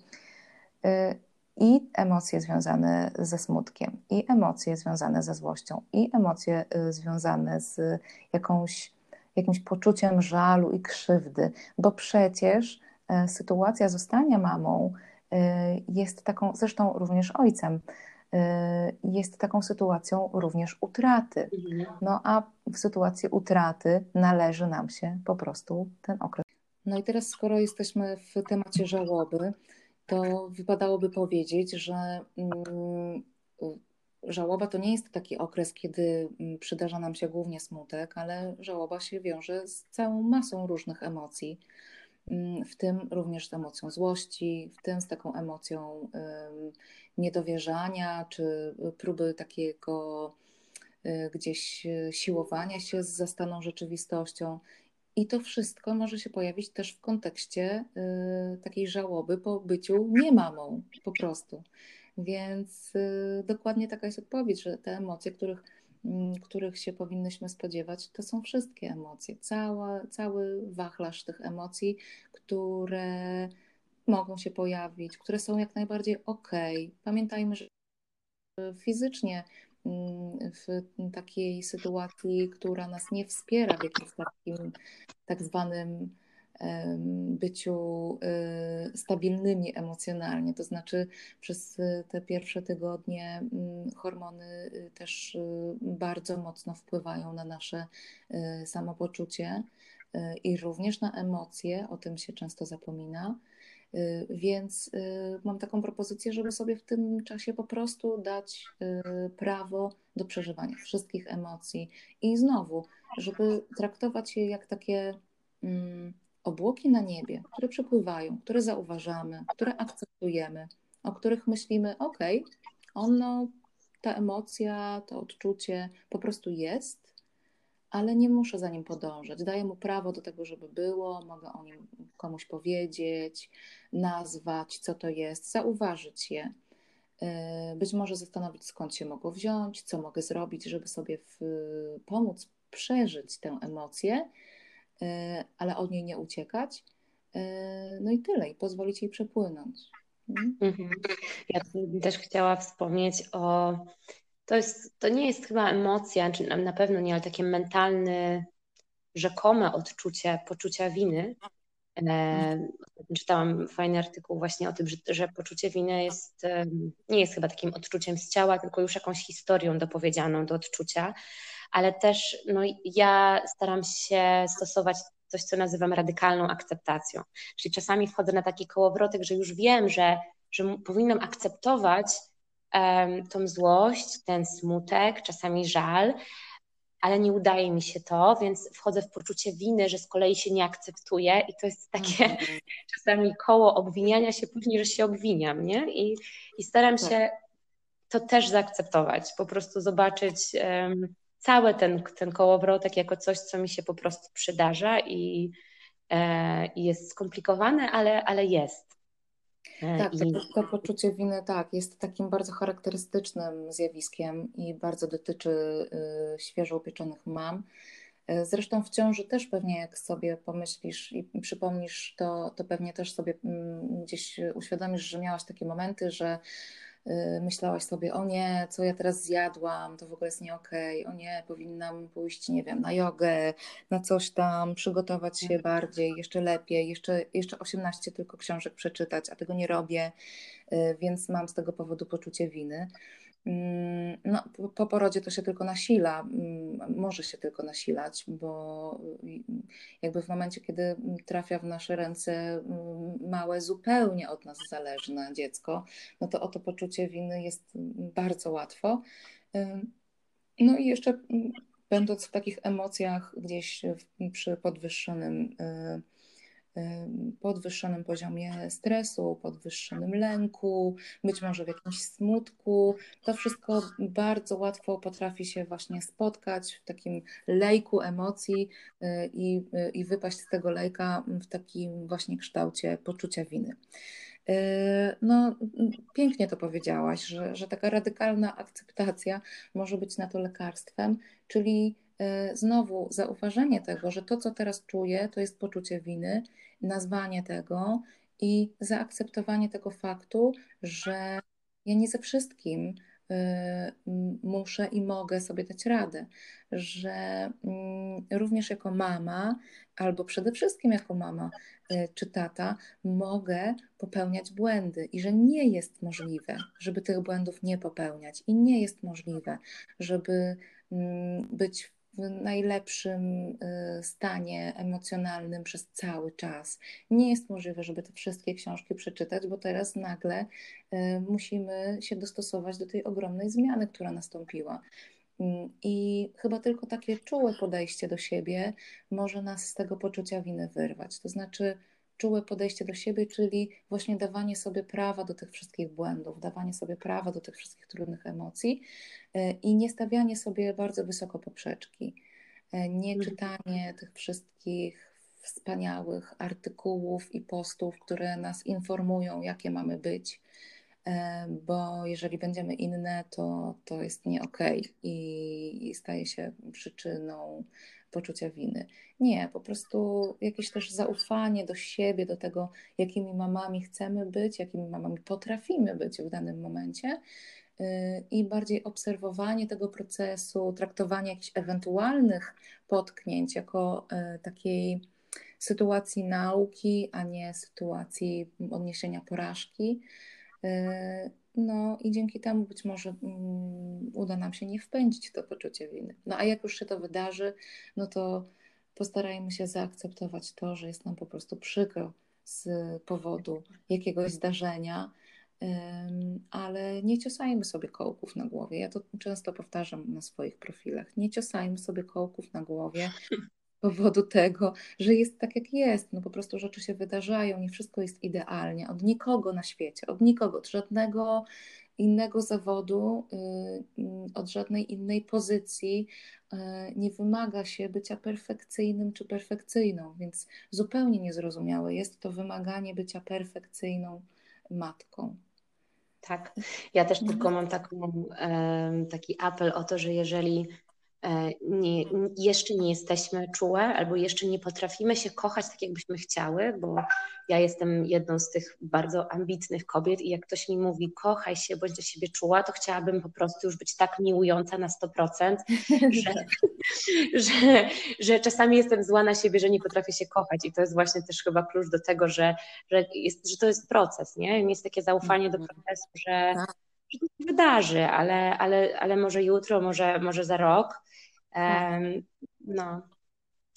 e, i emocje związane ze smutkiem, i emocje związane ze złością, i emocje związane z jakąś, jakimś poczuciem żalu i krzywdy, bo przecież sytuacja zostania mamą jest taką, zresztą również ojcem, jest taką sytuacją również utraty. Mhm. No a w sytuacji utraty należy nam się po prostu ten okres. No i teraz, skoro jesteśmy w temacie żałoby, to wypadałoby powiedzieć, że mm, żałoba to nie jest taki okres, kiedy mm, przydarza nam się głównie smutek, ale żałoba się wiąże z całą masą różnych emocji. Mm, w tym również z emocją złości, w tym z taką emocją niedowierzania, czy próby takiego y, gdzieś y, siłowania się z zastaną rzeczywistością. I to wszystko może się pojawić też w kontekście y, takiej żałoby po byciu nie mamą, po prostu. Więc dokładnie taka jest odpowiedź, że te emocje, których których się powinnyśmy spodziewać, to są wszystkie emocje, Cała, cały wachlarz tych emocji, które mogą się pojawić, które są jak najbardziej ok. Pamiętajmy, że fizycznie mm, w takiej sytuacji, która nas nie wspiera w jakimś takim tak zwanym byciu y, stabilnymi emocjonalnie. To znaczy, przez y, te pierwsze tygodnie mm, hormony y, też bardzo mocno wpływają na nasze samopoczucie i również na emocje, o tym się często zapomina. Więc mam taką propozycję, żeby sobie w tym czasie po prostu dać prawo do przeżywania wszystkich emocji i znowu, żeby traktować je jak takie mm, obłoki na niebie, które przepływają, które zauważamy, które akceptujemy, o których myślimy, ok, ono, ta emocja, to odczucie po prostu jest, ale nie muszę za nim podążać. Daję mu prawo do tego, żeby było, mogę o nim komuś powiedzieć, nazwać, co to jest, zauważyć je. Y, być może zastanowić, skąd się mogło wziąć, co mogę zrobić, żeby sobie w, pomóc przeżyć tę emocję, ale od niej nie uciekać. E, no i tyle, i pozwolić jej przepłynąć. Mhm. mhm. Ja też chciała wspomnieć o. To, jest, to nie jest chyba emocja, czy na pewno nie, ale takie mentalne, rzekome odczucie poczucia winy. E, czytałam fajny artykuł właśnie o tym, że, że poczucie winy jest, nie jest chyba takim odczuciem z ciała, tylko już jakąś historią dopowiedzianą do odczucia ale też no, ja staram się stosować coś, co nazywam radykalną akceptacją. Czyli czasami wchodzę na taki kołowrotek, że już wiem, że, że powinnam akceptować um, tą złość, ten smutek, czasami żal, ale nie udaje mi się to, więc wchodzę w poczucie winy, że z kolei się nie akceptuję i to jest takie mhm. [laughs] czasami koło obwiniania się później, że się obwiniam, nie? I, i staram tak. się to też zaakceptować, po prostu zobaczyć um, cały ten, ten kołowrotek jako coś, co mi się po prostu przydarza i, e, jest skomplikowane, ale, ale jest. E, tak, I... to, to, poczucie winy tak, jest takim bardzo charakterystycznym zjawiskiem i bardzo dotyczy y, świeżo upieczonych mam. E, zresztą w ciąży też pewnie jak sobie pomyślisz i przypomnisz, to, to pewnie też sobie mm, gdzieś uświadomisz, że miałaś takie momenty, że myślałaś sobie, o nie, co ja teraz zjadłam, to w ogóle jest nie okej, okay. o nie, powinnam pójść, nie wiem, na jogę, na coś tam, przygotować się bardziej, jeszcze lepiej, jeszcze, jeszcze 18 tylko książek przeczytać, a tego nie robię, y, więc mam z tego powodu poczucie winy. Mm, no, po porodzie to się tylko nasila, mm, może się tylko nasilać, bo jakby w momencie, kiedy trafia w nasze ręce mm, małe, zupełnie od nas zależne dziecko, no to o to poczucie winy jest bardzo łatwo. No i jeszcze będąc w takich emocjach gdzieś przy podwyższonym y, podwyższonym poziomie stresu, podwyższonym lęku, być może w jakimś smutku. To wszystko bardzo łatwo potrafi się właśnie spotkać w takim lejku emocji y, i, y, i wypaść z tego lejka w takim właśnie kształcie poczucia winy. Y, no, pięknie to powiedziałaś, że, że taka radykalna akceptacja może być na to lekarstwem, czyli znowu zauważenie tego, że to, co teraz czuję, to jest poczucie winy nazwanie tego i zaakceptowanie tego faktu, że ja nie ze wszystkim y, muszę i mogę sobie dać radę, że mm, również jako mama, albo przede wszystkim jako mama y, czy tata, mogę popełniać błędy i że nie jest możliwe, żeby tych błędów nie popełniać i nie jest możliwe, żeby mm, być w najlepszym y, stanie emocjonalnym przez cały czas. Nie jest możliwe, żeby te wszystkie książki przeczytać, bo teraz nagle y, musimy się dostosować do tej ogromnej zmiany, która nastąpiła. Mm, I chyba tylko takie czułe podejście do siebie może nas z tego poczucia winy wyrwać. To znaczy, czułe podejście do siebie, czyli właśnie dawanie sobie prawa do tych wszystkich błędów, dawanie sobie prawa do tych wszystkich trudnych emocji e, i nie stawianie sobie bardzo wysoko poprzeczki, e, nie mhm. czytanie tych wszystkich wspaniałych artykułów i postów, które nas informują, jakie mamy być, e, bo jeżeli będziemy inne, to, to jest nie okej okay i staje się przyczyną poczucia winy. Nie, po prostu jakieś też zaufanie do siebie, do tego, jakimi mamami chcemy być, jakimi mamami potrafimy być w danym momencie y, i bardziej obserwowanie tego procesu, traktowanie jakichś ewentualnych potknięć jako y, takiej sytuacji nauki, a nie sytuacji odniesienia porażki. No i dzięki temu być może um, uda nam się nie wpędzić w to poczucie winy. No a jak już się to wydarzy, no to postarajmy się zaakceptować to, że jest nam po prostu przykro z powodu jakiegoś zdarzenia, um, ale nie ciosajmy sobie kołków na głowie. Ja to często powtarzam na swoich profilach. Nie ciosajmy sobie kołków na głowie powodu tego, że jest tak, jak jest. No po prostu rzeczy się wydarzają, nie wszystko jest idealnie. Od nikogo na świecie, od nikogo, od żadnego innego zawodu, y, od żadnej innej pozycji y, nie wymaga się bycia perfekcyjnym czy perfekcyjną, więc zupełnie niezrozumiałe jest to wymaganie bycia perfekcyjną matką. Tak, ja też tylko mam taką, taki apel o to, że jeżeli nie, jeszcze nie jesteśmy czułe albo jeszcze nie potrafimy się kochać tak, jakbyśmy chciały, bo ja jestem jedną z tych bardzo ambitnych kobiet i jak ktoś mi mówi kochaj się, bądź do siebie czuła, to chciałabym po prostu już być tak miłująca na 100%, [laughs] że, że, że czasami jestem zła na siebie, że nie potrafię się kochać i to jest właśnie też chyba klucz do tego, że, że, jest, że to jest proces, nie? Jest takie zaufanie do mhm. procesu, że tak że to się wydarzy, ale, ale, ale może jutro, może, może za rok. Um, no.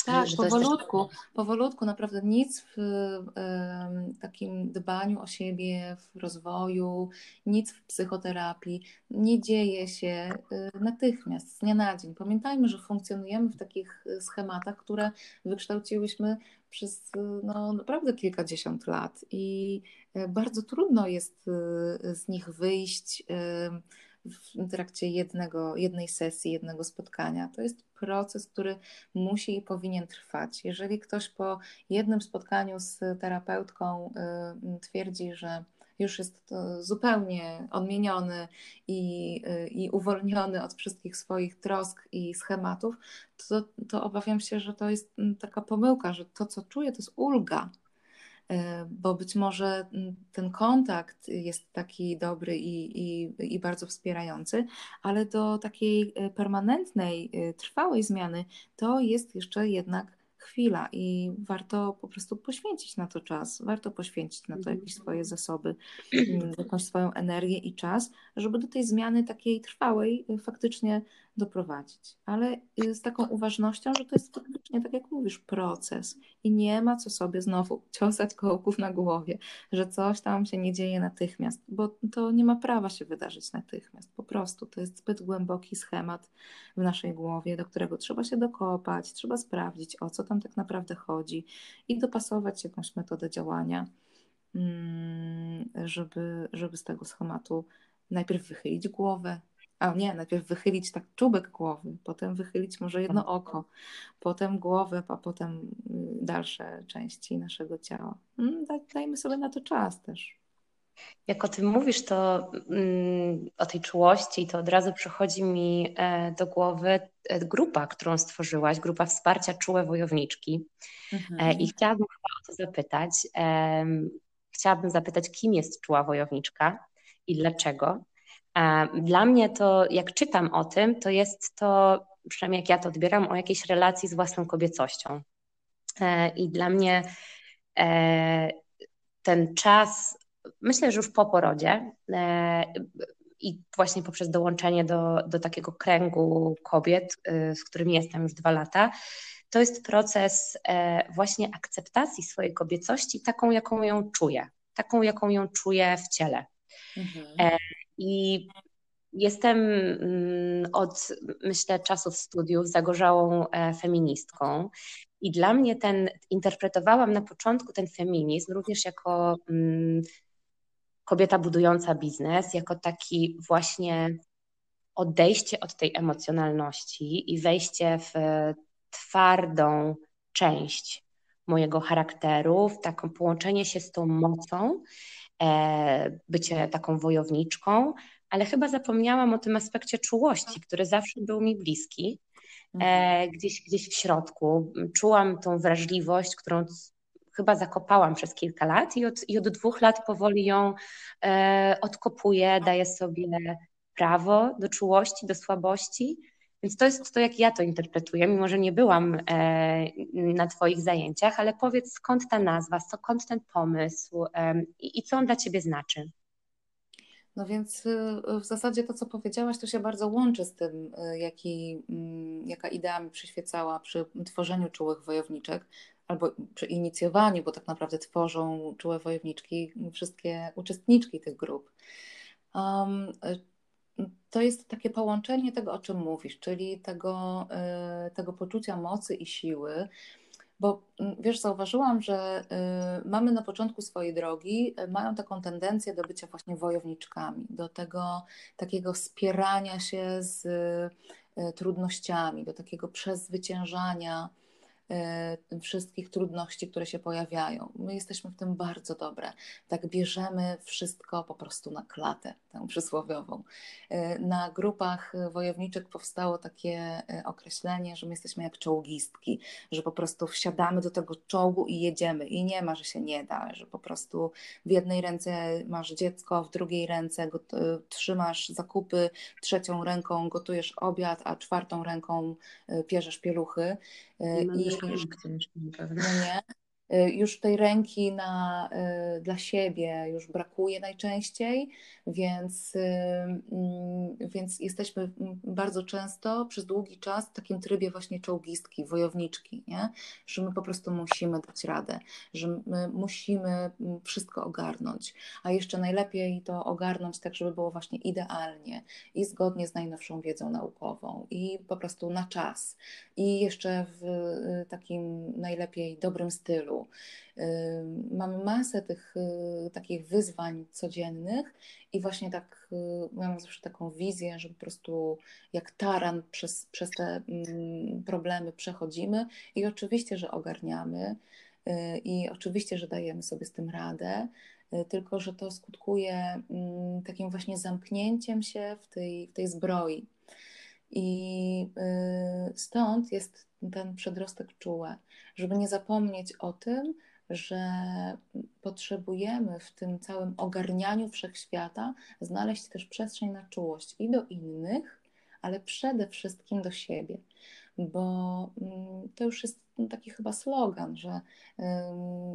Tak, powolutku, też... powolutku, naprawdę nic w y, takim dbaniu o siebie, w rozwoju, nic w psychoterapii nie dzieje się y, natychmiast, z dnia na dzień. Pamiętajmy, że funkcjonujemy w takich schematach, które wykształciłyśmy przez no, naprawdę kilkadziesiąt lat i bardzo trudno jest z nich wyjść w trakcie jednego, jednej sesji, jednego spotkania. To jest proces, który musi i powinien trwać. Jeżeli ktoś po jednym spotkaniu z terapeutką y, twierdzi, że już jest zupełnie odmieniony i, y, i uwolniony od wszystkich swoich trosk i schematów, to, to obawiam się, że to jest mm, taka pomyłka, że to, co czuje, to jest ulga bo być może mm, ten kontakt jest taki dobry i, i, i, bardzo wspierający, ale do takiej e, permanentnej, e, trwałej zmiany to jest jeszcze jednak chwila i warto po prostu poświęcić na to czas, warto poświęcić na to jakieś mhm. swoje zasoby, mm, jakąś swoją energię i czas, żeby do tej zmiany takiej trwałej y, faktycznie doprowadzić. Ale y, z taką uważnością, że to jest faktycznie, tak jak mówisz, proces i nie ma co sobie znowu [laughs] ciosać kołków na głowie, że coś tam się nie dzieje natychmiast, bo to nie ma prawa się wydarzyć natychmiast. Po prostu to jest zbyt głęboki schemat w naszej głowie, do którego trzeba się dokopać, trzeba sprawdzić, o co tam tak naprawdę chodzi i dopasować jakąś metodę działania, mm, żeby, żeby z tego schematu najpierw wychylić głowę, a nie, najpierw wychylić tak czubek głowy, potem wychylić może jedno mhm. oko, potem głowę, a potem y, dalsze części naszego ciała. Mm, dajmy sobie na to czas też. Jak o tym mówisz, to mm, o tej czułości, to od razu przychodzi mi e, do głowy e, grupa, którą stworzyłaś, grupa wsparcia Czułe Wojowniczki. E, mhm. I chciałabym o to zapytać. Chciałabym zapytać, kim jest Czuła Wojowniczka i dlaczego? Dla mnie to, jak czytam o tym, to jest to, przynajmniej jak ja to odbieram, o jakiejś relacji z własną kobiecością. I dla mnie ten czas myślę, że już po porodzie e, i właśnie poprzez dołączenie do, do takiego kręgu kobiet, e, z którymi jestem już dwa lata, to jest proces e, właśnie akceptacji swojej kobiecości, taką, jaką ją czuję, taką, jaką ją czuję w ciele. Mhm. I jestem mm, od, myślę, czasów studiów zagorzałą feministką. I dla mnie ten, interpretowałam na początku ten feminizm również jako mm, kobieta budująca biznes jako taki właśnie odejście od tej emocjonalności i wejście w twardą część mojego charakteru, w taką połączenie się z tą mocą, e, bycie taką wojowniczką, ale chyba zapomniałam o tym aspekcie czułości, który zawsze był mi bliski. E, mhm. gdzieś, gdzieś w środku. Czułam tą wrażliwość, którą chyba zakopałam przez kilka lat i od, i od dwóch lat powoli ją e, odkopuję, daję sobie prawo do czułości, do słabości. Więc to jest to, jak ja to interpretuję, mimo że nie byłam e, na Twoich zajęciach, ale powiedz skąd ta nazwa, skąd ten pomysł i co on dla Ciebie znaczy. No więc y, w zasadzie to, co powiedziałaś, to się bardzo łączy z tym, y, jaki, mm, jaka idea mi przyświecała przy tworzeniu czułych wojowniczek, albo przy inicjowaniu, bo tak naprawdę tworzą czułe wojowniczki wszystkie uczestniczki tych grup. To jest takie połączenie tego, o czym mówisz, czyli tego, y, tego poczucia mocy i siły. Bo mm, wiesz, zauważyłam, że y, mamy na początku swojej drogi, y, mają taką tendencję do bycia właśnie wojowniczkami, do tego takiego wspierania się z trudnościami, do takiego przezwyciężania wszystkich trudności, które się pojawiają. My jesteśmy w tym bardzo dobre. Tak bierzemy wszystko po prostu na klatę, tę przysłowiową. Y, na grupach wojowniczek powstało takie y, określenie, że my jesteśmy jak czołgistki, że po prostu wsiadamy do tego czołgu i jedziemy. I nie ma, że się nie da, że po prostu w jednej ręce masz dziecko, w drugiej ręce trzymasz zakupy, trzecią ręką gotujesz obiad, a czwartą ręką pierzesz pieluchy. I, no nie? Y, już tej ręki na, y, dla siebie już brakuje najczęściej, więc, y, mm, więc jesteśmy bardzo często przez długi czas w takim trybie właśnie czołgistki, wojowniczki, nie? że my po prostu musimy dać radę, że my musimy mm, wszystko ogarnąć, a jeszcze najlepiej to ogarnąć tak, żeby było właśnie idealnie i zgodnie z najnowszą wiedzą naukową i po prostu na czas i jeszcze w takim najlepiej dobrym stylu, Mamy masę tych y, takich wyzwań codziennych i właśnie tak, y, mam zawsze taką wizję, że po prostu jak taran przez, przez te mm, problemy przechodzimy i oczywiście, że ogarniamy y, i oczywiście, że dajemy sobie z tym radę, tylko że to skutkuje mm, takim właśnie zamknięciem się w tej, w tej zbroi. I stąd jest ten przedrostek czułe, żeby nie zapomnieć o tym, że potrzebujemy w tym całym ogarnianiu wszechświata znaleźć też przestrzeń na czułość i do innych, ale przede wszystkim do siebie, bo mm, to już jest taki chyba slogan, że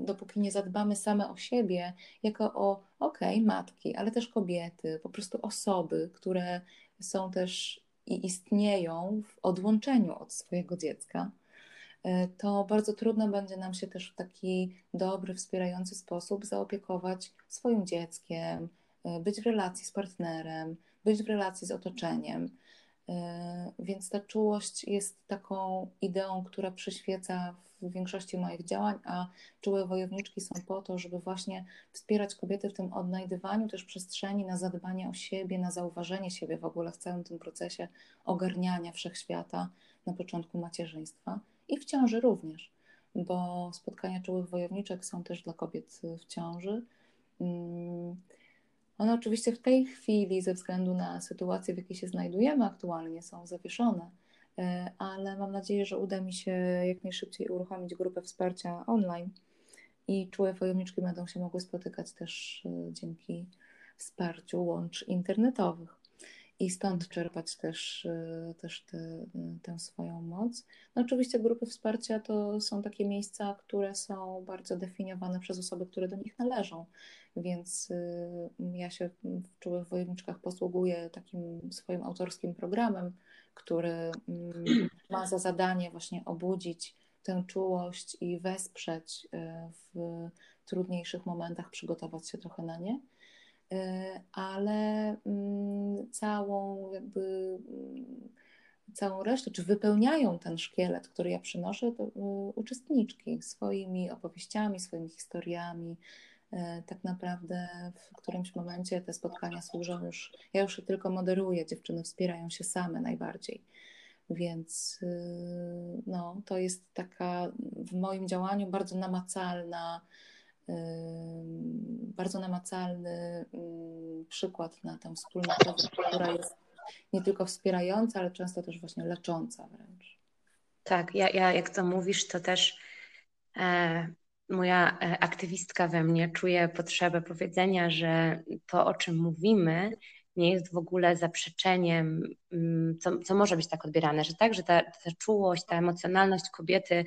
dopóki nie zadbamy same o siebie, jako o, okej, okay, matki, ale też kobiety, po prostu osoby, które są też i istnieją w odłączeniu od swojego dziecka, e, to bardzo trudno będzie nam się też w taki dobry, wspierający sposób zaopiekować swoim dzieckiem, e, być w relacji z partnerem, być w relacji z otoczeniem. E, więc ta czułość jest taką ideą, która przyświeca w większości moich działań, a czułe wojowniczki są po to, żeby właśnie wspierać kobiety w tym odnajdywaniu też przestrzeni na zadbanie o siebie, na zauważenie siebie w ogóle w całym tym procesie ogarniania wszechświata na początku macierzyństwa i w ciąży również, bo spotkania czułych wojowniczek są też dla kobiet w ciąży. One oczywiście w tej chwili, ze względu na sytuację, w jakiej się znajdujemy aktualnie, są zawieszone, e, ale mam nadzieję, że uda mi się jak najszybciej uruchomić grupę wsparcia online i czułe wojowniczki będą się mogły spotykać też e, dzięki wsparciu łącz internetowych i stąd czerpać też, e, też te, tę swoją moc. No oczywiście grupy wsparcia to są takie miejsca, które są bardzo definiowane przez osoby, które do nich należą, więc y, ja się w Czułych Wojowniczkach posługuję takim swoim autorskim programem, który mm, ma za zadanie właśnie obudzić tę czułość i wesprzeć w trudniejszych momentach, przygotować się trochę na nie ale mm, całą jakby mm, całą resztę, czy wypełniają ten szkielet, który ja przynoszę, to uczestniczki swoimi opowieściami, swoimi historiami, E, tak naprawdę w którymś momencie te spotkania służą już, ja już je tylko moderuję, dziewczyny wspierają się same najbardziej. Więc y, no, to jest taka w moim działaniu bardzo namacalna, y, bardzo namacalny przykład na tę wspólnotę, która jest nie tylko wspierająca, ale często też właśnie lecząca wręcz. Tak, ja, ja jak to mówisz, to też e, moja e, aktywistka we mnie czuje potrzebę powiedzenia, że to, o czym mówimy, nie jest w ogóle zaprzeczeniem, co, co może być tak odbierane, że tak, że ta, ta czułość, ta emocjonalność kobiety,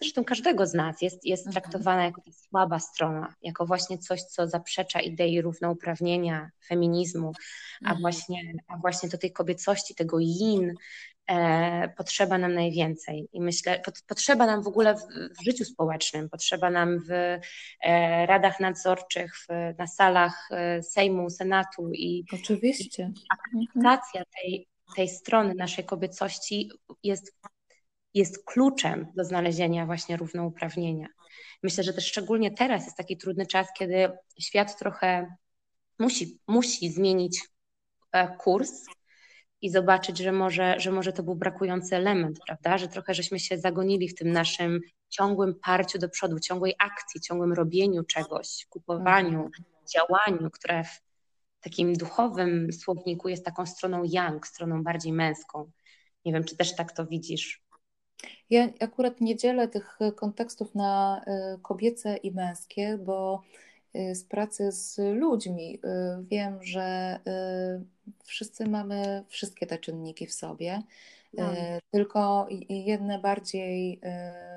zresztą każdego z nas, jest, jest mhm. traktowana jako ta słaba strona, jako właśnie coś, co zaprzecza idei równouprawnienia, feminizmu, a mhm. właśnie, a właśnie do tej kobiecości, tego yin, e, potrzeba nam najwięcej. I myślę, pot, potrzeba nam w ogóle w, w, życiu społecznym, potrzeba nam w e, radach nadzorczych, w, na salach e, Sejmu, Senatu i oczywiście akceptacja tej, tej strony naszej kobiecości jest, jest kluczem do znalezienia właśnie równouprawnienia. Myślę, że też szczególnie teraz jest taki trudny czas, kiedy świat trochę musi, musi zmienić e, kurs i zobaczyć, że może, że może to był brakujący element, prawda? Że trochę żeśmy się zagonili w tym naszym ciągłym parciu do przodu, ciągłej akcji, ciągłym robieniu czegoś, kupowaniu, działaniu, które w takim duchowym słowniku jest taką stroną yang, stroną bardziej męską. Nie wiem, czy też tak to widzisz. Ja akurat nie dzielę tych kontekstów na y, kobiece i męskie, bo y, z pracy z ludźmi wiem, że wszyscy mamy wszystkie te czynniki w sobie no. Tylko jedne bardziej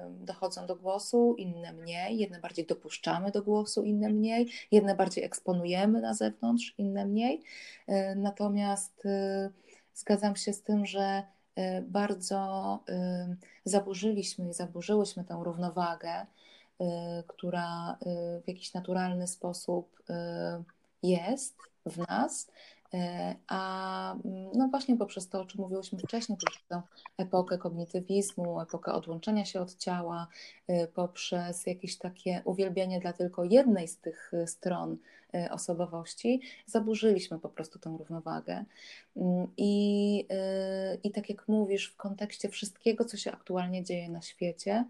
dochodzą do głosu, inne mniej, jedne bardziej dopuszczamy do głosu, inne mniej, jedne bardziej eksponujemy na zewnątrz, inne mniej. Natomiast zgadzam się z tym, że bardzo zaburzyliśmy i zaburzyłyśmy tę równowagę, która w jakiś naturalny sposób jest w nas, a mm, no właśnie poprzez to, o czym mówiłyśmy wcześniej, poprzez tę epokę kognitywizmu, epokę odłączenia się od ciała, e, poprzez jakieś takie uwielbienie dla tylko jednej z tych e, stron osobowości, zaburzyliśmy po prostu tą równowagę. Mm, I, I tak jak mówisz, w kontekście wszystkiego, co się aktualnie dzieje na świecie,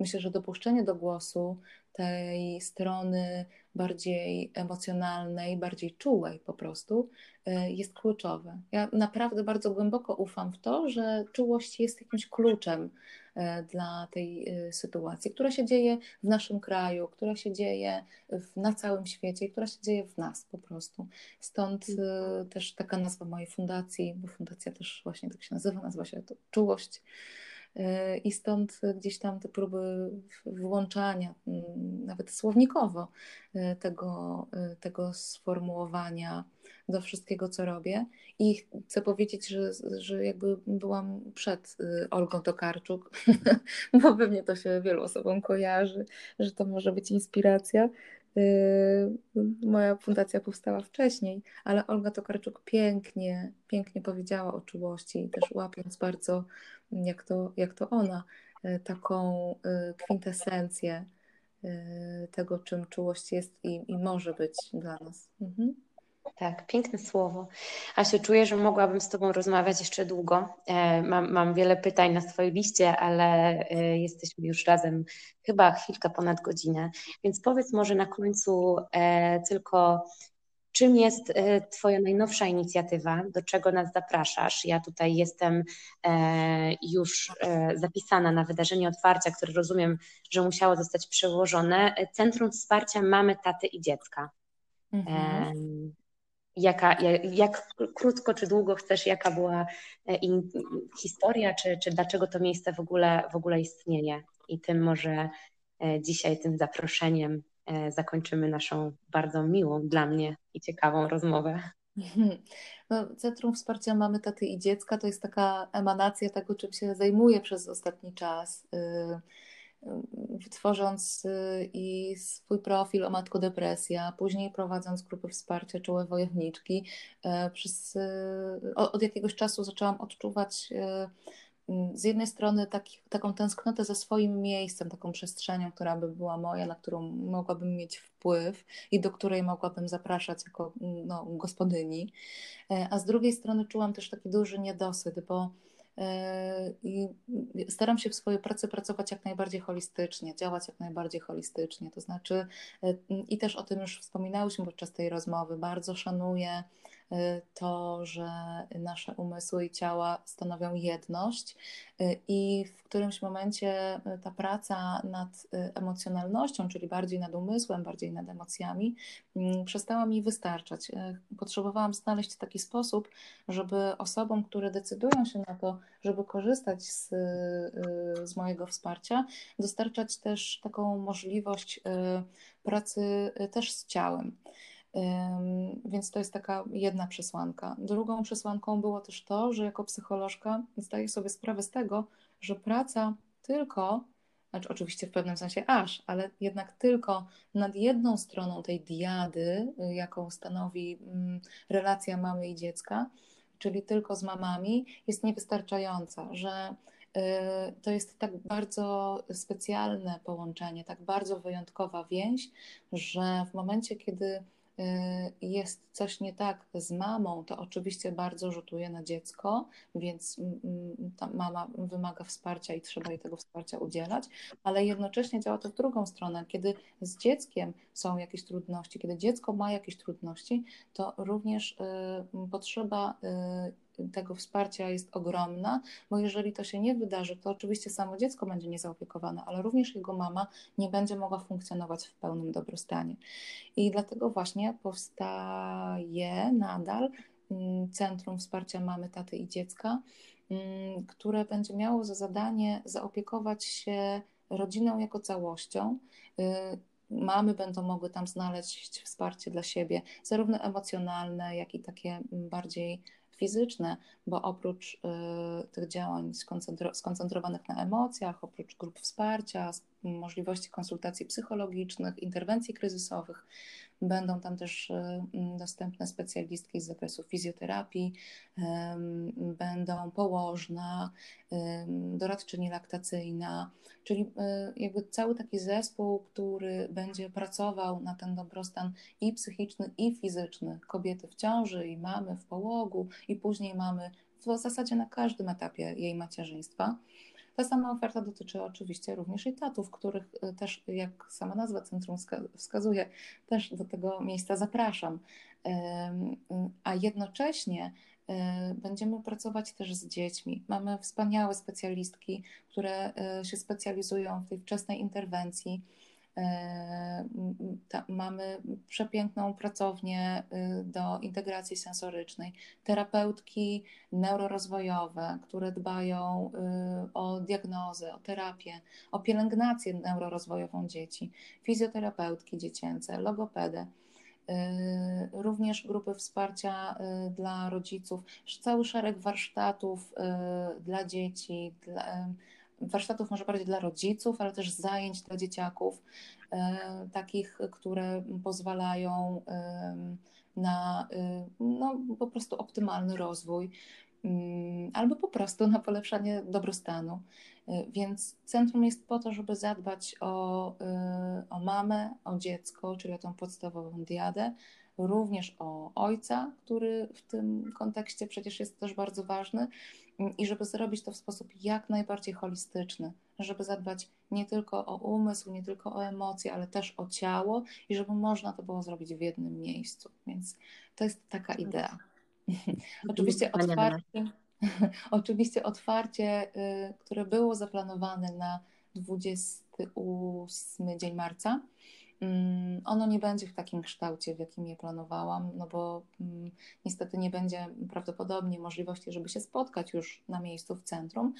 myślę, że dopuszczenie do głosu tej strony bardziej emocjonalnej, bardziej czułej po prostu, e, jest kluczowe. Ja naprawdę bardzo głęboko ufam w to, że czułość jest jakimś kluczem e, dla tej e, sytuacji, która się dzieje w naszym kraju, która się dzieje w, na całym świecie, która się dzieje w nas po prostu. Stąd też taka nazwa mojej fundacji, bo fundacja też właśnie tak się nazywa, nazywa się to Czułość i stąd gdzieś tam te próby włączania, mm, nawet słownikowo, e, tego, tego sformułowania do wszystkiego, co robię. I chcę powiedzieć, że, że jakby byłam przed Olgą Tokarczuk, [laughs] bo pewnie to się wielu osobom kojarzy, że to może być inspiracja. Moja fundacja powstała wcześniej, ale Olga Tokarczuk pięknie, pięknie powiedziała o czułości, też łapiąc bardzo jak to, jak to ona, e, taką e, kwintesencję tego, czym czułość jest i, i może być dla nas. Mhm. Tak, piękne słowo. Asiu, czuję, że mogłabym z Tobą rozmawiać jeszcze długo. Mam, mam wiele pytań na swojej liście, ale jesteśmy już razem chyba chwilkę ponad godzinę. Więc powiedz może na końcu tylko, Czym jest e, Twoja najnowsza inicjatywa? Do czego nas zapraszasz? Ja tutaj jestem e, już e, zapisana na wydarzenie otwarcia, które rozumiem, że musiało zostać przełożone. Centrum Wsparcia Mamy, Taty i Dziecka. Mhm. Jaka, jak, krótko czy długo chcesz, jaka była in, historia, czy, czy dlaczego to miejsce w ogóle, w ogóle istnieje? I tym może dzisiaj, tym zaproszeniem E, zakończymy naszą bardzo miłą dla mnie i ciekawą rozmowę. [laughs] No, Centrum Wsparcia Mamy, Taty i Dziecka to jest taka emanacja tego, czym się zajmuję przez ostatni czas. Y, y, tworząc y, i swój profil o Matko Depresja, później prowadząc grupy wsparcia Czołe Wojowniczki, przez, od jakiegoś czasu zaczęłam odczuwać z jednej strony taki, taką tęsknotę ze swoim miejscem, taką przestrzenią, która by była moja, na którą mogłabym mieć wpływ i do której mogłabym zapraszać jako no, gospodyni, e, a z drugiej strony czułam też taki duży niedosyt, bo e, i staram się w swojej pracy pracować jak najbardziej holistycznie, działać jak najbardziej holistycznie. To znaczy, e, i też o tym już wspominałyśmy podczas tej rozmowy, bardzo szanuję to, że nasze umysły i ciała stanowią jedność y, i w którymś momencie y, ta praca nad emocjonalnością, czyli bardziej nad umysłem, bardziej nad emocjami, mm, przestała mi wystarczać. Potrzebowałam znaleźć taki sposób, żeby osobom, które decydują się na to, żeby korzystać z, z mojego wsparcia, dostarczać też taką możliwość pracy też z ciałem. Więc to jest taka jedna przesłanka. Drugą przesłanką było też to, że jako psycholożka zdaję sobie sprawę z tego, że praca tylko, znaczy oczywiście w pewnym sensie aż, ale jednak tylko nad jedną stroną tej diady, jaką stanowi mm, relacja mamy i dziecka, czyli tylko z mamami, jest niewystarczająca, że y, to jest tak bardzo specjalne połączenie, tak bardzo wyjątkowa więź, że w momencie, kiedy jest coś nie tak z mamą, to oczywiście bardzo rzutuje na dziecko, więc mm, mm, mama wymaga wsparcia i trzeba jej tego wsparcia udzielać, ale jednocześnie działa to w drugą stronę. Kiedy z dzieckiem są jakieś trudności, kiedy dziecko ma jakieś trudności, to również y, potrzeba y, tego wsparcia jest ogromna, bo jeżeli to się nie wydarzy, to oczywiście samo dziecko będzie niezaopiekowane, ale również jego mama nie będzie mogła funkcjonować w pełnym dobrostanie. I dlatego właśnie powstaje nadal mm, Centrum Wsparcia Mamy, Taty i Dziecka, mm, które będzie miało za zadanie zaopiekować się rodziną jako całością. Y, mamy będą mogły tam znaleźć wsparcie dla siebie, zarówno emocjonalne, jak i takie bardziej fizyczne, bo oprócz y, tych działań skoncentrowanych na emocjach, oprócz grup wsparcia, możliwości konsultacji psychologicznych, interwencji kryzysowych, Będą tam też y, dostępne specjalistki z zakresu fizjoterapii, będą położna, doradczyni laktacyjna, czyli y, jakby cały taki zespół, który będzie pracował na ten dobrostan i psychiczny, i fizyczny. Kobiety w ciąży, i mamy w połogu, i później mamy w zasadzie na każdym etapie jej macierzyństwa. Ta sama oferta dotyczy oczywiście również etatów, których y, też, jak sama nazwa centrum wskazuje, też do tego miejsca zapraszam. A jednocześnie y, będziemy pracować też z dziećmi. Mamy wspaniałe specjalistki, które y, się specjalizują w tej wczesnej interwencji E, ta, mamy przepiękną pracownię y, do integracji sensorycznej, terapeutki neurorozwojowe, które dbają y, o diagnozę, o terapię, o pielęgnację neurorozwojową dzieci, fizjoterapeutki dziecięce, logopedę y, również grupy wsparcia dla rodziców, cały szereg warsztatów dla dzieci, dla, warsztatów może bardziej dla rodziców, ale też zajęć dla dzieciaków, e, takich, które pozwalają na e, no, po prostu optymalny rozwój mm, albo po prostu na polepszanie dobrostanu. E, więc centrum jest po to, żeby zadbać o, o mamę, o dziecko, czyli o tą podstawową diadę, również o ojca, który w tym kontekście przecież jest też bardzo ważny, i żeby zrobić to w sposób jak najbardziej holistyczny, żeby zadbać nie tylko o umysł, nie tylko o emocje, ale też o ciało i żeby można to było zrobić w jednym miejscu. Więc to jest taka idea. [laughs] [laughs] oczywiście otwarcie, oczywiście otwarcie, które było zaplanowane na 28 dzień marca, Mm, ono nie będzie w takim kształcie, w jakim je planowałam, no bo mm, niestety nie będzie prawdopodobnie możliwości, żeby się spotkać już na miejscu w centrum,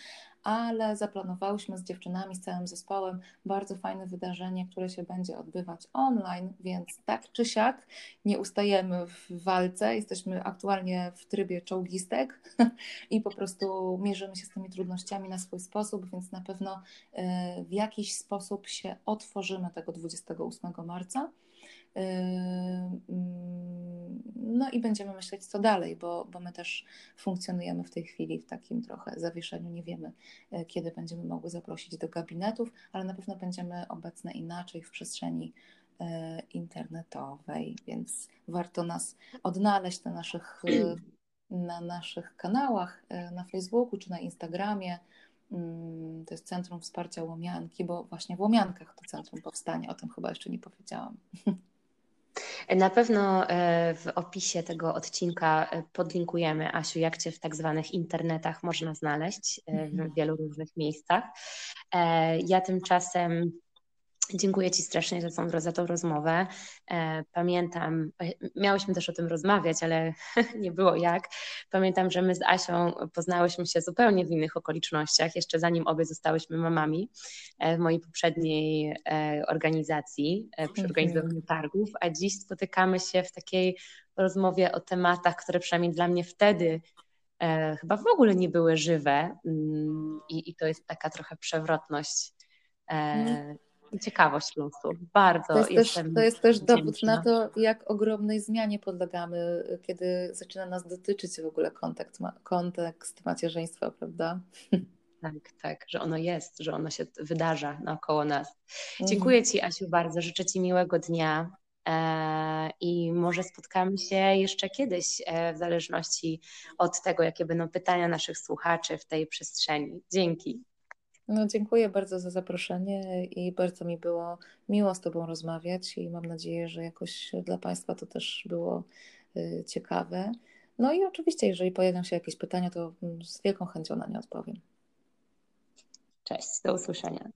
ale zaplanowałyśmy z dziewczynami, z całym zespołem bardzo fajne wydarzenie, które się będzie odbywać online, więc tak czy siak nie ustajemy w walce, jesteśmy aktualnie w trybie czołgistek [laughs] i po prostu mierzymy się z tymi trudnościami na swój sposób, więc na pewno y, w jakiś sposób się otworzymy tego 28 marca. Yy, mm, no i będziemy myśleć, co dalej, bo, bo my też funkcjonujemy w tej chwili w takim trochę zawieszeniu. Nie wiemy, yy, kiedy będziemy mogły zaprosić do gabinetów, ale na pewno będziemy obecne inaczej w przestrzeni yy, internetowej, więc warto nas odnaleźć na naszych, na naszych kanałach, na Facebooku czy na Instagramie. Mm, to jest Centrum Wsparcia Łomianki, bo właśnie w Łomiankach to centrum powstanie, o tym chyba jeszcze nie powiedziałam. [laughs] Na pewno e, w opisie tego odcinka e, podlinkujemy, Asiu, jak Cię w tak zwanych internetach można znaleźć e, w mhm. wielu różnych miejscach. Ja tymczasem Dziękuję Ci strasznie za tą, za tą rozmowę. E, pamiętam, e, miałyśmy też o tym rozmawiać, ale [laughs] nie było jak. Pamiętam, że my z Asią poznałyśmy się zupełnie w innych okolicznościach, jeszcze zanim obie zostałyśmy mamami e, w mojej poprzedniej organizacji przy mhm. organizowaniu targów, a dziś spotykamy się w takiej rozmowie o tematach, które przynajmniej dla mnie wtedy chyba w ogóle nie były żywe mm, i, i to jest taka trochę przewrotność ciekawość losu. Bardzo to jest, też, to jest też dowód na to, jak ogromnej zmianie podlegamy, kiedy zaczyna nas dotyczyć w ogóle kontekst, kontekst macierzyństwa, prawda? [laughs] Tak, tak, że ono jest, że ono się wydarza naokoło nas. Mhm. Dziękuję Ci, Asiu, bardzo. Życzę Ci miłego dnia. E, I może spotkamy się jeszcze kiedyś, e, w zależności od tego, jakie będą pytania naszych słuchaczy w tej przestrzeni. Dzięki. No, dziękuję bardzo za zaproszenie i bardzo mi było miło z Tobą rozmawiać i mam nadzieję, że jakoś dla Państwa to też było y, ciekawe. No i oczywiście, jeżeli pojawią się jakieś pytania, to z wielką chęcią na nie odpowiem. Cześć, do usłyszenia.